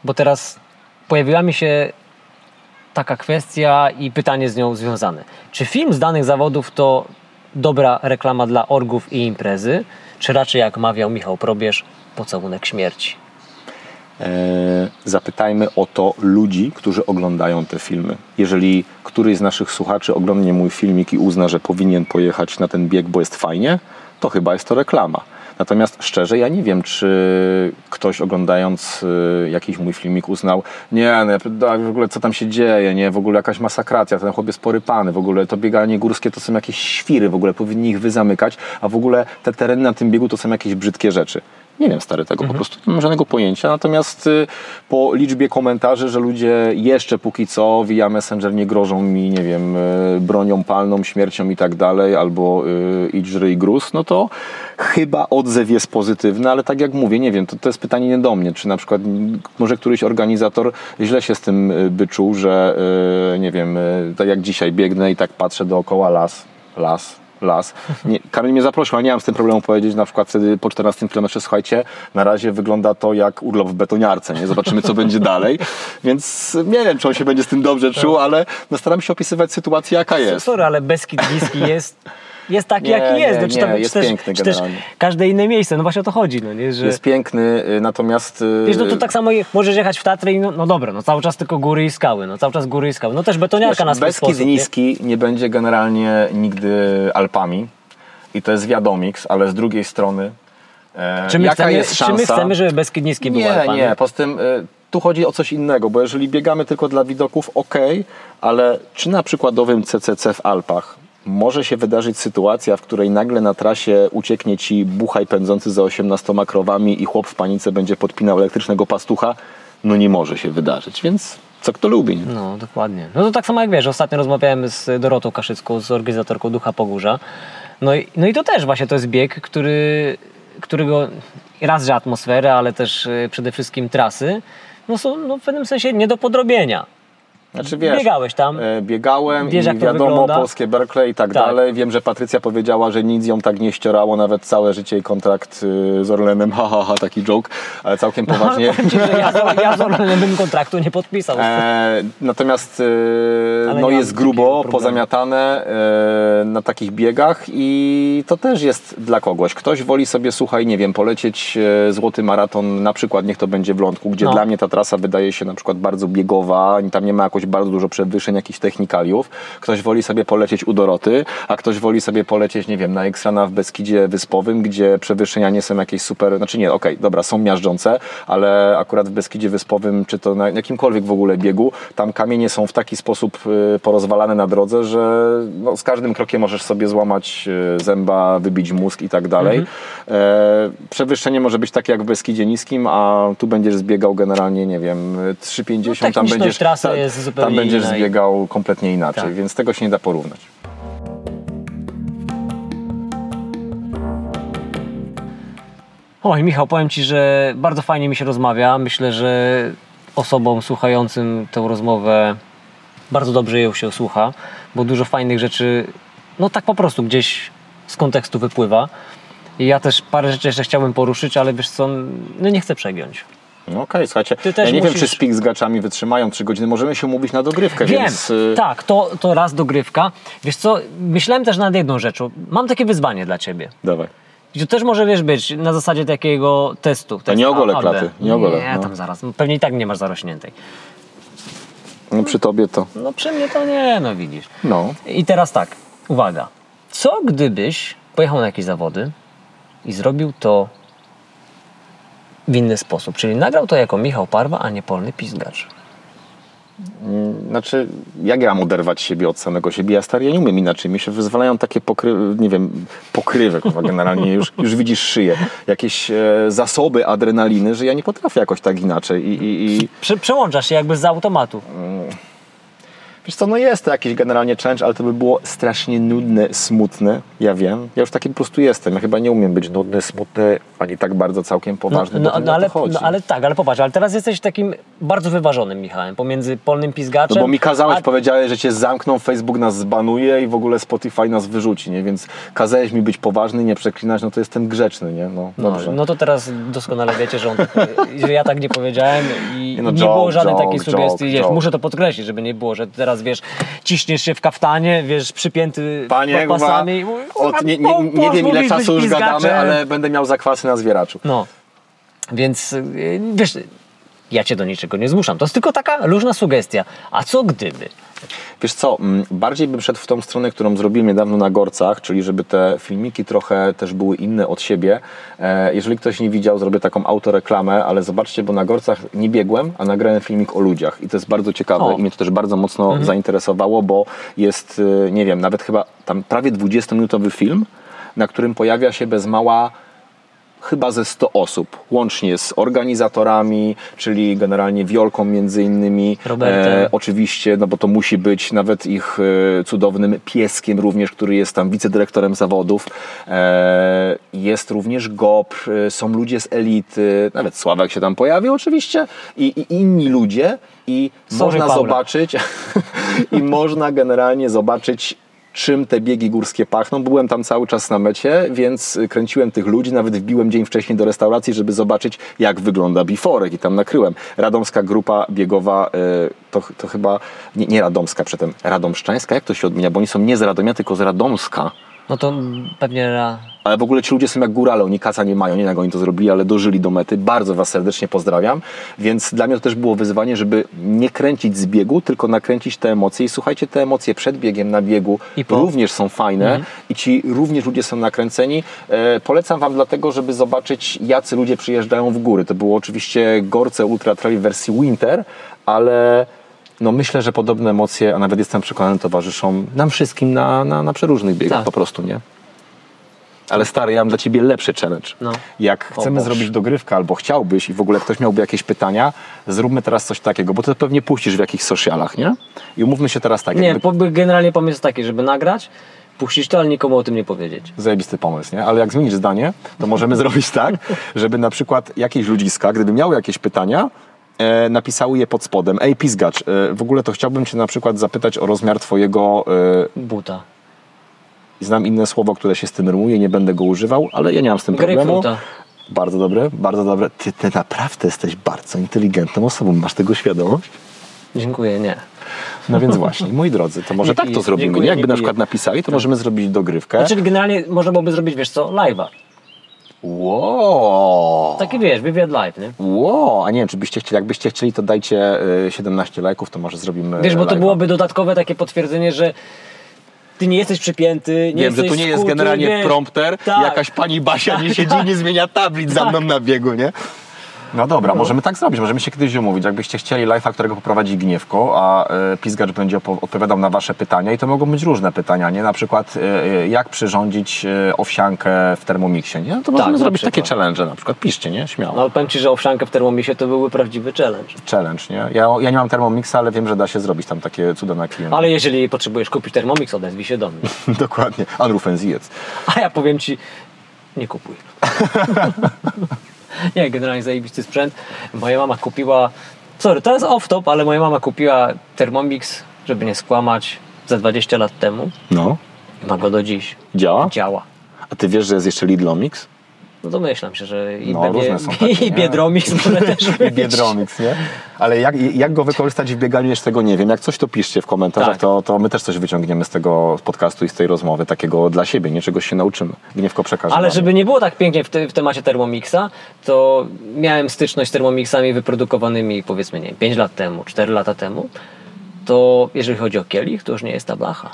bo teraz pojawiła mi się taka kwestia i pytanie z nią związane. Czy film z danych zawodów to dobra reklama dla orgów i imprezy, czy raczej jak mawiał Michał Probierz, pocałunek śmierci?
E, zapytajmy o to ludzi, którzy oglądają te filmy. Jeżeli któryś z naszych słuchaczy oglądnie mój filmik i uzna, że powinien pojechać na ten bieg, bo jest fajnie, to chyba jest to reklama. Natomiast szczerze, ja nie wiem, czy ktoś oglądając y, jakiś mój filmik uznał, nie, no, w ogóle co tam się dzieje, nie, w ogóle jakaś masakracja, ten chłop jest porypany, w ogóle to bieganie górskie to są jakieś świry, w ogóle powinni ich wyzamykać, a w ogóle te tereny na tym biegu to są jakieś brzydkie rzeczy. Nie wiem, stary, tego po prostu nie mam żadnego pojęcia. Natomiast y, po liczbie komentarzy, że ludzie jeszcze póki co via Messenger nie grożą mi, nie wiem, y, bronią palną, śmiercią i tak dalej, albo y, idź żryj gruz, no to chyba odzew jest pozytywny, ale tak jak mówię, nie wiem, to, to jest pytanie nie do mnie, czy na przykład może któryś organizator źle się z tym y, by czuł, że y, nie wiem, y, tak jak dzisiaj biegnę i tak patrzę dookoła las, las, las. Nie, Kamil mnie zaprosił, ale nie mam z tym problemu powiedzieć na przykład wtedy po 14 km, słuchajcie, na razie wygląda to jak urlop w betoniarce, nie? Zobaczymy, co będzie dalej. Więc nie wiem, czy on się będzie z tym dobrze czuł, ale no, staram się opisywać sytuację, jaka jest.
Sorry, ale Beskid Bliski jest, jest taki,
Nie,
jaki jest.
nie,
no, czy
nie,
tam,
jest
czy też,
piękny
czy też
generalnie.
każde inne miejsce, no właśnie o to chodzi, no nie, że...
Jest piękny, y, natomiast... y,
Wiesz, no to tak samo możesz jechać w Tatry i no, no dobra, no cały czas tylko góry i skały, no cały czas góry i skały. No też betoniarka na swój
Beskid
sposób, nie?
Niski nie będzie generalnie nigdy Alpami. i to jest wiadomix, ale z drugiej strony e,
Czy my,
jaka
chcemy,
jest szansa?
czy my chcemy, żeby Beskid Niski był
Nie,
łapany?
nie, poza tym y, tu chodzi o coś innego, bo jeżeli biegamy tylko dla widoków, ok, ale czy na przykładowym CCC w Alpach może się wydarzyć sytuacja, w której nagle na trasie ucieknie ci buchaj pędzący za 18 krowami i chłop w panice będzie podpinał elektrycznego pastucha? No nie może się wydarzyć, więc co kto lubi. Nie?
No, dokładnie. No to tak samo jak wiesz, ostatnio rozmawiałem z Dorotą Kaszycką, z organizatorką Ducha Pogórza. No i, no i to też właśnie to jest bieg, który, którego raz, że atmosferę, ale też y, przede wszystkim trasy, no są no, w pewnym sensie nie do podrobienia.
Znaczy wiesz,
Biegałeś tam.
e, Biegałem
Wiesz,
i wiadomo,
wygląda?
polskie Berkeley i tak,
Tak.
dalej. Wiem, że Patrycja powiedziała, że nic ją tak nie ścierało, nawet całe życie i kontrakt y, z Orlenem, ha, ha, ha, taki joke, ale całkiem poważnie.
Powiem ci, że ja, z- ja z Orlenem bym kontraktu nie podpisał.
E, natomiast e,
Ale
no jest grubo, pozamiatane e, na takich biegach i to też jest dla kogoś. Ktoś woli sobie, słuchaj, nie wiem, polecieć e, złoty maraton, na przykład niech to będzie w Lądku, gdzie
No.
dla mnie ta trasa wydaje się na przykład bardzo biegowa, tam nie ma jakoś bardzo dużo przewyższeń, jakichś technikaliów. Ktoś woli sobie polecieć u Doroty, a ktoś woli sobie polecieć, nie wiem, na X-Rana w Beskidzie Wyspowym, gdzie przewyższenia nie są jakieś super, znaczy nie, okej, dobra, są miażdżące, ale akurat w Beskidzie Wyspowym, czy to na jakimkolwiek w ogóle biegu, tam kamienie są w taki sposób y, porozwalane na drodze, że no, z każdym krokiem możesz sobie złamać y, zęba, wybić mózg i tak dalej. E, przewyższenie może być takie jak w Beskidzie Niskim, a tu będziesz zbiegał generalnie, nie wiem, 3,50,
No,
tam będziesz,
trasy
ta-
jest zupełnie
tam będziesz zbiegał kompletnie inaczej,
Tak.
więc tego się nie da porównać.
Oj, Michał, powiem Ci, że bardzo fajnie mi się rozmawia. Myślę, że osobom słuchającym tę rozmowę bardzo dobrze ją się słucha, bo dużo fajnych rzeczy, no tak po prostu gdzieś z kontekstu wypływa. I ja też parę rzeczy jeszcze chciałbym poruszyć, ale wiesz co, no nie chcę przegiąć.
No okej, słuchajcie,
Ty też
ja nie wiem,
musisz-
czy spik z gaczami wytrzymają 3 godziny, możemy się umówić na dogrywkę,
Wiem,
więc... y,
tak, to, to raz dogrywka. Wiesz co, myślałem też nad jedną rzeczą. Mam takie wyzwanie dla Ciebie.
Dawaj.
I to też może, wiesz, być na zasadzie takiego testu. Test
nie ogolę
A,
klaty, nie ogolę,
Nie,
no.
tam zaraz. Pewnie i tak nie masz zarośniętej.
No przy tobie to...
No przy mnie to nie, no widzisz.
No.
I teraz tak, uwaga. Co gdybyś pojechał na jakieś zawody i zrobił to w inny sposób? Czyli nagrał to jako Michał Parwa, a nie polny pizgacz.
Znaczy, jak ja mam oderwać siebie od samego siebie? Ja stary, ja nie umiem inaczej. Mi się wyzwalają takie pokry... nie wiem, pokrywy, kurwa, generalnie już, już widzisz szyję. Jakieś e, zasoby adrenaliny, że ja nie potrafię jakoś tak inaczej. I, i, i
Prze- przełączasz się jakby z automatu.
Wiesz co, no jest to jakiś generalnie challenge, ale to by było strasznie nudne, smutne. Ja wiem. Ja już taki po prostu jestem. Ja chyba nie umiem być nudny, smutny, ani tak bardzo całkiem poważny.
no,
bo to nie o to
ale, no, ale tak, ale popatrz, ale teraz jesteś takim bardzo wyważonym Michałem, pomiędzy polnym pizgaczem...
No bo mi kazałeś,
a-
powiedziałeś, że cię zamkną, Facebook nas zbanuje i w ogóle Spotify nas wyrzuci, nie? Więc kazałeś mi być poważny, nie przeklinać, no to jestem grzeczny, nie? No,
No,
dobrze.
no to teraz doskonale wiecie, że, on tak, że ja tak nie powiedziałem i
Nie no,
nie
joke,
było żadnej
joke,
takiej sugestii.
joke,
wiesz,
joke.
muszę to podkreślić, żeby nie było, że teraz wiesz, ciśniesz się w kaftanie, wiesz, przypięty
Panie,
pasami. kurwa,
od, nie, nie, nie wiem ile czasu już gadamy, ale będę miał zakwasy na zwieraczu.
No, więc y, wiesz, ja cię do niczego nie zmuszam. To jest tylko taka luźna sugestia. A co gdyby?
Wiesz co, mm, bardziej bym szedł w tą stronę, którą zrobiłem niedawno na Gorcach, czyli żeby te filmiki trochę też były inne od siebie. E, jeżeli ktoś nie widział, zrobię taką autoreklamę, ale zobaczcie, bo na Gorcach nie biegłem, a nagrałem filmik o ludziach i to jest bardzo ciekawe
O.
i mnie to też bardzo mocno zainteresowało, bo jest, y, nie wiem, nawet chyba tam prawie 20-minutowy film, na którym pojawia się bez mała chyba ze 100 osób, łącznie z organizatorami, czyli generalnie Wiolką między innymi,
Robertem.
oczywiście, no bo to musi być nawet ich e, cudownym pieskiem również, który jest tam wicedyrektorem zawodów. E, jest również GOP, e, są ludzie z elity, nawet Sławek się tam pojawił oczywiście i, i inni ludzie i
Sorry,
można
Paula.
zobaczyć i można generalnie zobaczyć czym te biegi górskie pachną. Byłem tam cały czas na mecie, więc kręciłem tych ludzi, nawet wbiłem dzień wcześniej do restauracji, żeby zobaczyć, jak wygląda biforek i tam nakryłem. Radomska grupa biegowa, y, to, to chyba, nie, nie Radomska, przedtem Radomszczańska, jak to się odmienia, bo oni są nie z Radomia, tylko z Radomska.
No to pewnie ra-
Ale w ogóle ci ludzie są jak górale, oni kaca nie mają, nie wiem jak oni to zrobili, ale dożyli do mety. Bardzo Was serdecznie pozdrawiam. Więc dla mnie to też było wyzwanie, żeby nie kręcić z biegu, tylko nakręcić te emocje. I słuchajcie, te emocje przed biegiem, na biegu
I po.
również są fajne i ci również ludzie są nakręceni. E, polecam Wam dlatego, żeby zobaczyć, jacy ludzie przyjeżdżają w góry. To było oczywiście Gorce Ultra Trail w wersji Winter, ale no myślę, że podobne emocje, a nawet jestem przekonany, towarzyszą nam wszystkim na, na, na przeróżnych biegach
Tak.
po prostu, nie? Ale stary, ja mam dla ciebie lepszy challenge.
No.
Jak chcemy zrobić dogrywkę albo chciałbyś i w ogóle ktoś miałby jakieś pytania, zróbmy teraz coś takiego, bo to pewnie puścisz w jakichś socialach, nie? I umówmy się teraz tak,
Nie,
jakby
po, generalnie pomysł jest taki, żeby nagrać, puścić to, ale nikomu o tym nie powiedzieć.
zajebisty pomysł, nie? Ale jak zmienisz zdanie, to możemy zrobić tak, żeby na przykład jakieś ludziska, gdyby miały jakieś pytania, e, napisały je pod spodem. Ej, pizgacz, e, w ogóle to chciałbym cię na przykład zapytać o rozmiar twojego... E,
Buta.
znam inne słowo, które się z tym rymuje, nie będę go używał, ale ja nie mam z tym problemu.
Grapefruita.
Bardzo dobre, bardzo dobre. Ty, ty naprawdę jesteś bardzo inteligentną osobą, masz tego świadomość?
Dziękuję, nie.
No więc właśnie, moi drodzy, to może
Nie
tak to
piję,
zrobimy.
dziękuję?
Jakby
nie
na
piję.
przykład napisali, to możemy zrobić dogrywkę.
Znaczy generalnie można byłoby zrobić, wiesz co, live'a.
Wow.
Taki wiesz, wywiad live, nie?
Wow, a nie wiem, czy byście chcieli, jakbyście chcieli, to dajcie y, 17 lajków, to może zrobimy
Wiesz, bo to
live'a.
byłoby dodatkowe takie potwierdzenie, że ty nie jesteś przypięty, nie
Wiem, że
jesteś
tu nie jest generalnie
wiesz.
prompter,
Tak.
jakaś pani Basia nie siedzi i nie zmienia tablic za mną na biegu, nie? No dobra, możemy tak zrobić, możemy się kiedyś umówić. Jakbyście chcieli live'a, którego poprowadzi Gniewko, a e, Pizgacz będzie odpowiadał na wasze pytania i to mogą być różne pytania, nie? Na przykład e, e, jak przyrządzić e, owsiankę w Thermomixie, nie? No to możemy
na
zrobić
przykład.
takie challenge na przykład. Piszcie, nie? Śmiało.
No powiem Ci, że owsiankę w Thermomisie to byłby prawdziwy challenge.
Challenge, nie? Ja, ja nie mam Thermomixa, ale wiem, że da się zrobić tam takie cuda na klienta.
Ale jeżeli potrzebujesz kupić Thermomix, odezwij się do mnie.
Dokładnie. Anrufen zjedz.
A ja powiem Ci, nie kupuj. nie, generalnie zajebisty sprzęt. Moja mama kupiła, sorry, to jest off-top, ale moja mama kupiła Thermomix, żeby nie skłamać, za 20 lat temu.
No.
Ma go do dziś.
Działa?
Działa.
A ty wiesz, że jest jeszcze Lidlomix?
No domyślam się, że i,
No, różne są takie,
i? Biedromix może też
I. Biedromix, nie? Ale jak, jak go wykorzystać w bieganiu, jeszcze tego nie wiem. Jak coś, to piszcie w komentarzach,
Tak.
to, to my też coś wyciągniemy z tego podcastu i z tej rozmowy, takiego dla siebie, nie? Czegoś się nauczymy. Gniewko przekaże.
Ale żeby nie było tak pięknie w, te, w temacie Thermomixa, to miałem styczność z Thermomixami wyprodukowanymi powiedzmy, nie wiem, 5 lat temu, 4 lata temu. To jeżeli chodzi o kielich, to już nie jest ta blacha.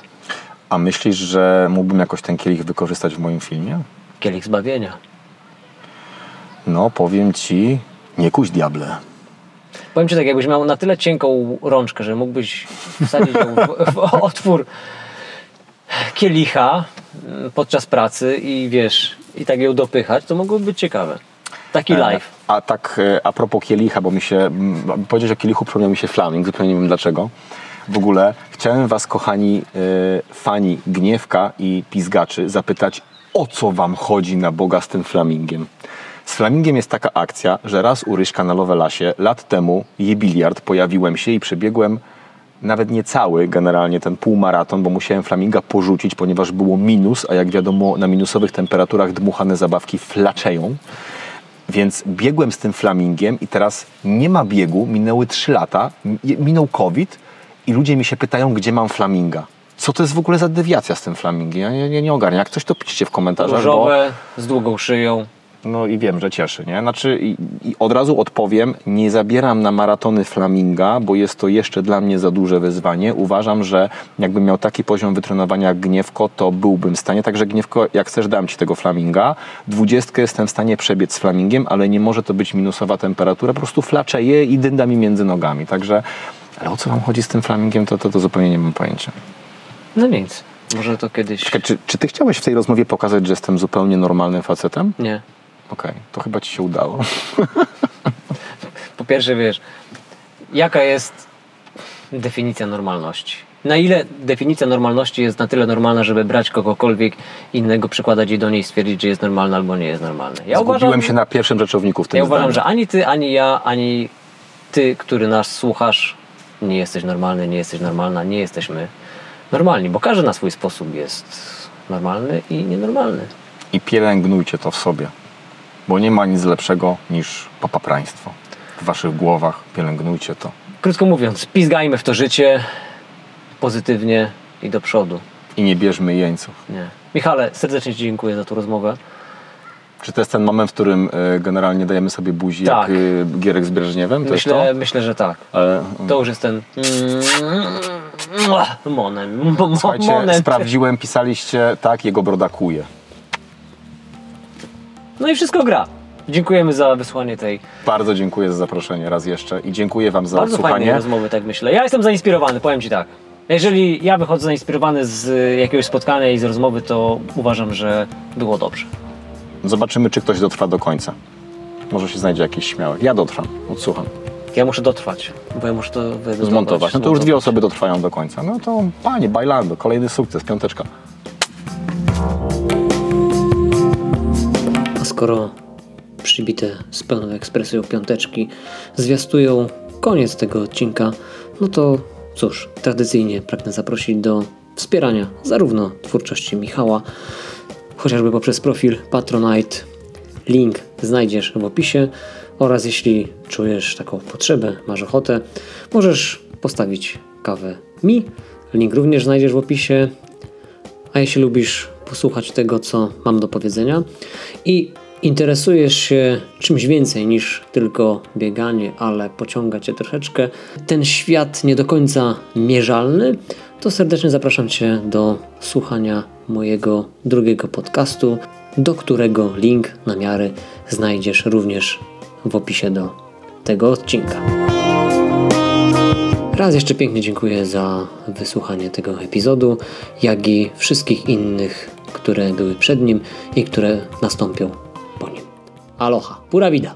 A myślisz, że mógłbym jakoś ten kielich wykorzystać w moim filmie?
Kielich zbawienia.
No, powiem ci, nie kuś diable.
Powiem Ci tak, jakbyś miał na tyle cienką rączkę, że mógłbyś wsadzić ją w, w otwór kielicha mm, podczas pracy i wiesz, i tak ją dopychać, to mogłoby być ciekawe. Taki
E,
live.
A tak e, a propos kielicha, bo mi się, powiedzieć o kielichu przypomniał mi się flaming, zupełnie nie wiem dlaczego. W ogóle chciałem was, kochani e, fani Gniewka i Pizgaczy, zapytać, o co wam chodzi na Boga z tym flamingiem? Z flamingiem jest taka akcja, że raz u Ryśka na Lowelasie lat temu je biliard, pojawiłem się i przebiegłem nawet nie cały generalnie ten półmaraton, bo musiałem flaminga porzucić, ponieważ było minus, a jak wiadomo na minusowych temperaturach dmuchane zabawki flaczeją. Więc biegłem z tym flamingiem i teraz nie ma biegu, minęły 3 lata, mi- minął COVID i ludzie mi się pytają, gdzie mam flaminga. Co to jest w ogóle za dewiacja z tym flamingiem? Ja, ja, ja nie ogarniam. Jak coś to piszcie w komentarzach, bo...
Różowe, z długą szyją.
No i wiem, że cieszy, nie? Znaczy, i, i od razu odpowiem, nie zabieram na maratony flaminga, bo jest to jeszcze dla mnie za duże wyzwanie. Uważam, że jakbym miał taki poziom wytrenowania jak Gniewko, to byłbym w stanie. Także Gniewko, jak chcesz, dam ci tego flaminga. Dwudziestkę jestem w stanie przebiec z flamingiem, ale nie może to być minusowa temperatura. Po prostu flaczeje i dynda mi między nogami. Także, ale o co wam chodzi z tym flamingiem, to, to, to zupełnie nie mam pojęcia.
No nic. Może to kiedyś.
Czekaj, czy, czy ty chciałeś w tej rozmowie pokazać, że jestem zupełnie normalnym facetem?
Nie.
Okej, to chyba ci się udało.
Po pierwsze, wiesz, jaka jest definicja normalności? Na ile definicja normalności jest na tyle normalna, żeby brać kogokolwiek innego, przykładać jej do niej i stwierdzić, że jest normalna albo nie jest normalny? Ja
Zgubiłem
uważam,
się na pierwszym rzeczowniku w tym
ja uważam,
zdaniu.
że ani ty, ani ja, ani ty, który nas słuchasz, nie jesteś normalny, nie jesteś normalna, nie jesteśmy normalni, bo każdy na swój sposób jest normalny i nienormalny.
I pielęgnujcie to w sobie, bo nie ma nic lepszego niż papapraństwo. W waszych głowach pielęgnujcie to.
Krótko mówiąc, pizgajmy w to życie pozytywnie i do przodu.
I nie bierzmy jeńców.
Nie.
Michale, serdecznie Ci dziękuję za tą rozmowę.
Czy to jest ten moment, w którym e, generalnie dajemy sobie buzi
Tak.
jak e, Gierek z Breżniewem? To
Myślę,
jest
myślę, że tak.
to? Ale,
To już jest ten. Moment.
Słuchajcie,
moment.
sprawdziłem, pisaliście, tak, jego broda kuje.
No i wszystko gra. Dziękujemy za wysłanie tej
Bardzo dziękuję za zaproszenie raz jeszcze i dziękuję Wam za
bardzo fajnej
odsłuchanie.
rozmowy, tak myślę. Ja jestem zainspirowany, powiem Ci tak. Jeżeli ja wychodzę zainspirowany z jakiegoś spotkania i z rozmowy, to uważam, że było dobrze.
Zobaczymy, czy ktoś dotrwa do końca. Może się znajdzie jakiś śmiałek. Ja dotrwam, odsłucham.
Ja muszę dotrwać, bo ja muszę to wyedytować,
Zmontować. No to już dwie
zmontować.
osoby dotrwają do końca. No to panie, bailando, kolejny sukces, piąteczka.
Skoro przybite z pełną ekspresją piąteczki zwiastują koniec tego odcinka, no to cóż, tradycyjnie pragnę zaprosić do wspierania zarówno twórczości Michała, chociażby poprzez profil Patronite. Link znajdziesz w opisie oraz jeśli czujesz taką potrzebę, masz ochotę, możesz postawić kawę mi. Link również znajdziesz w opisie. A jeśli lubisz posłuchać tego, co mam do powiedzenia i interesujesz się czymś więcej niż tylko bieganie, ale pociąga cię troszeczkę ten świat nie do końca mierzalny, to serdecznie zapraszam cię do słuchania mojego drugiego podcastu, do którego link na miary znajdziesz również w opisie do tego odcinka. Raz jeszcze pięknie dziękuję za wysłuchanie tego epizodu, jak i wszystkich innych, które były przed nim i które nastąpią. Aloha, pura vida!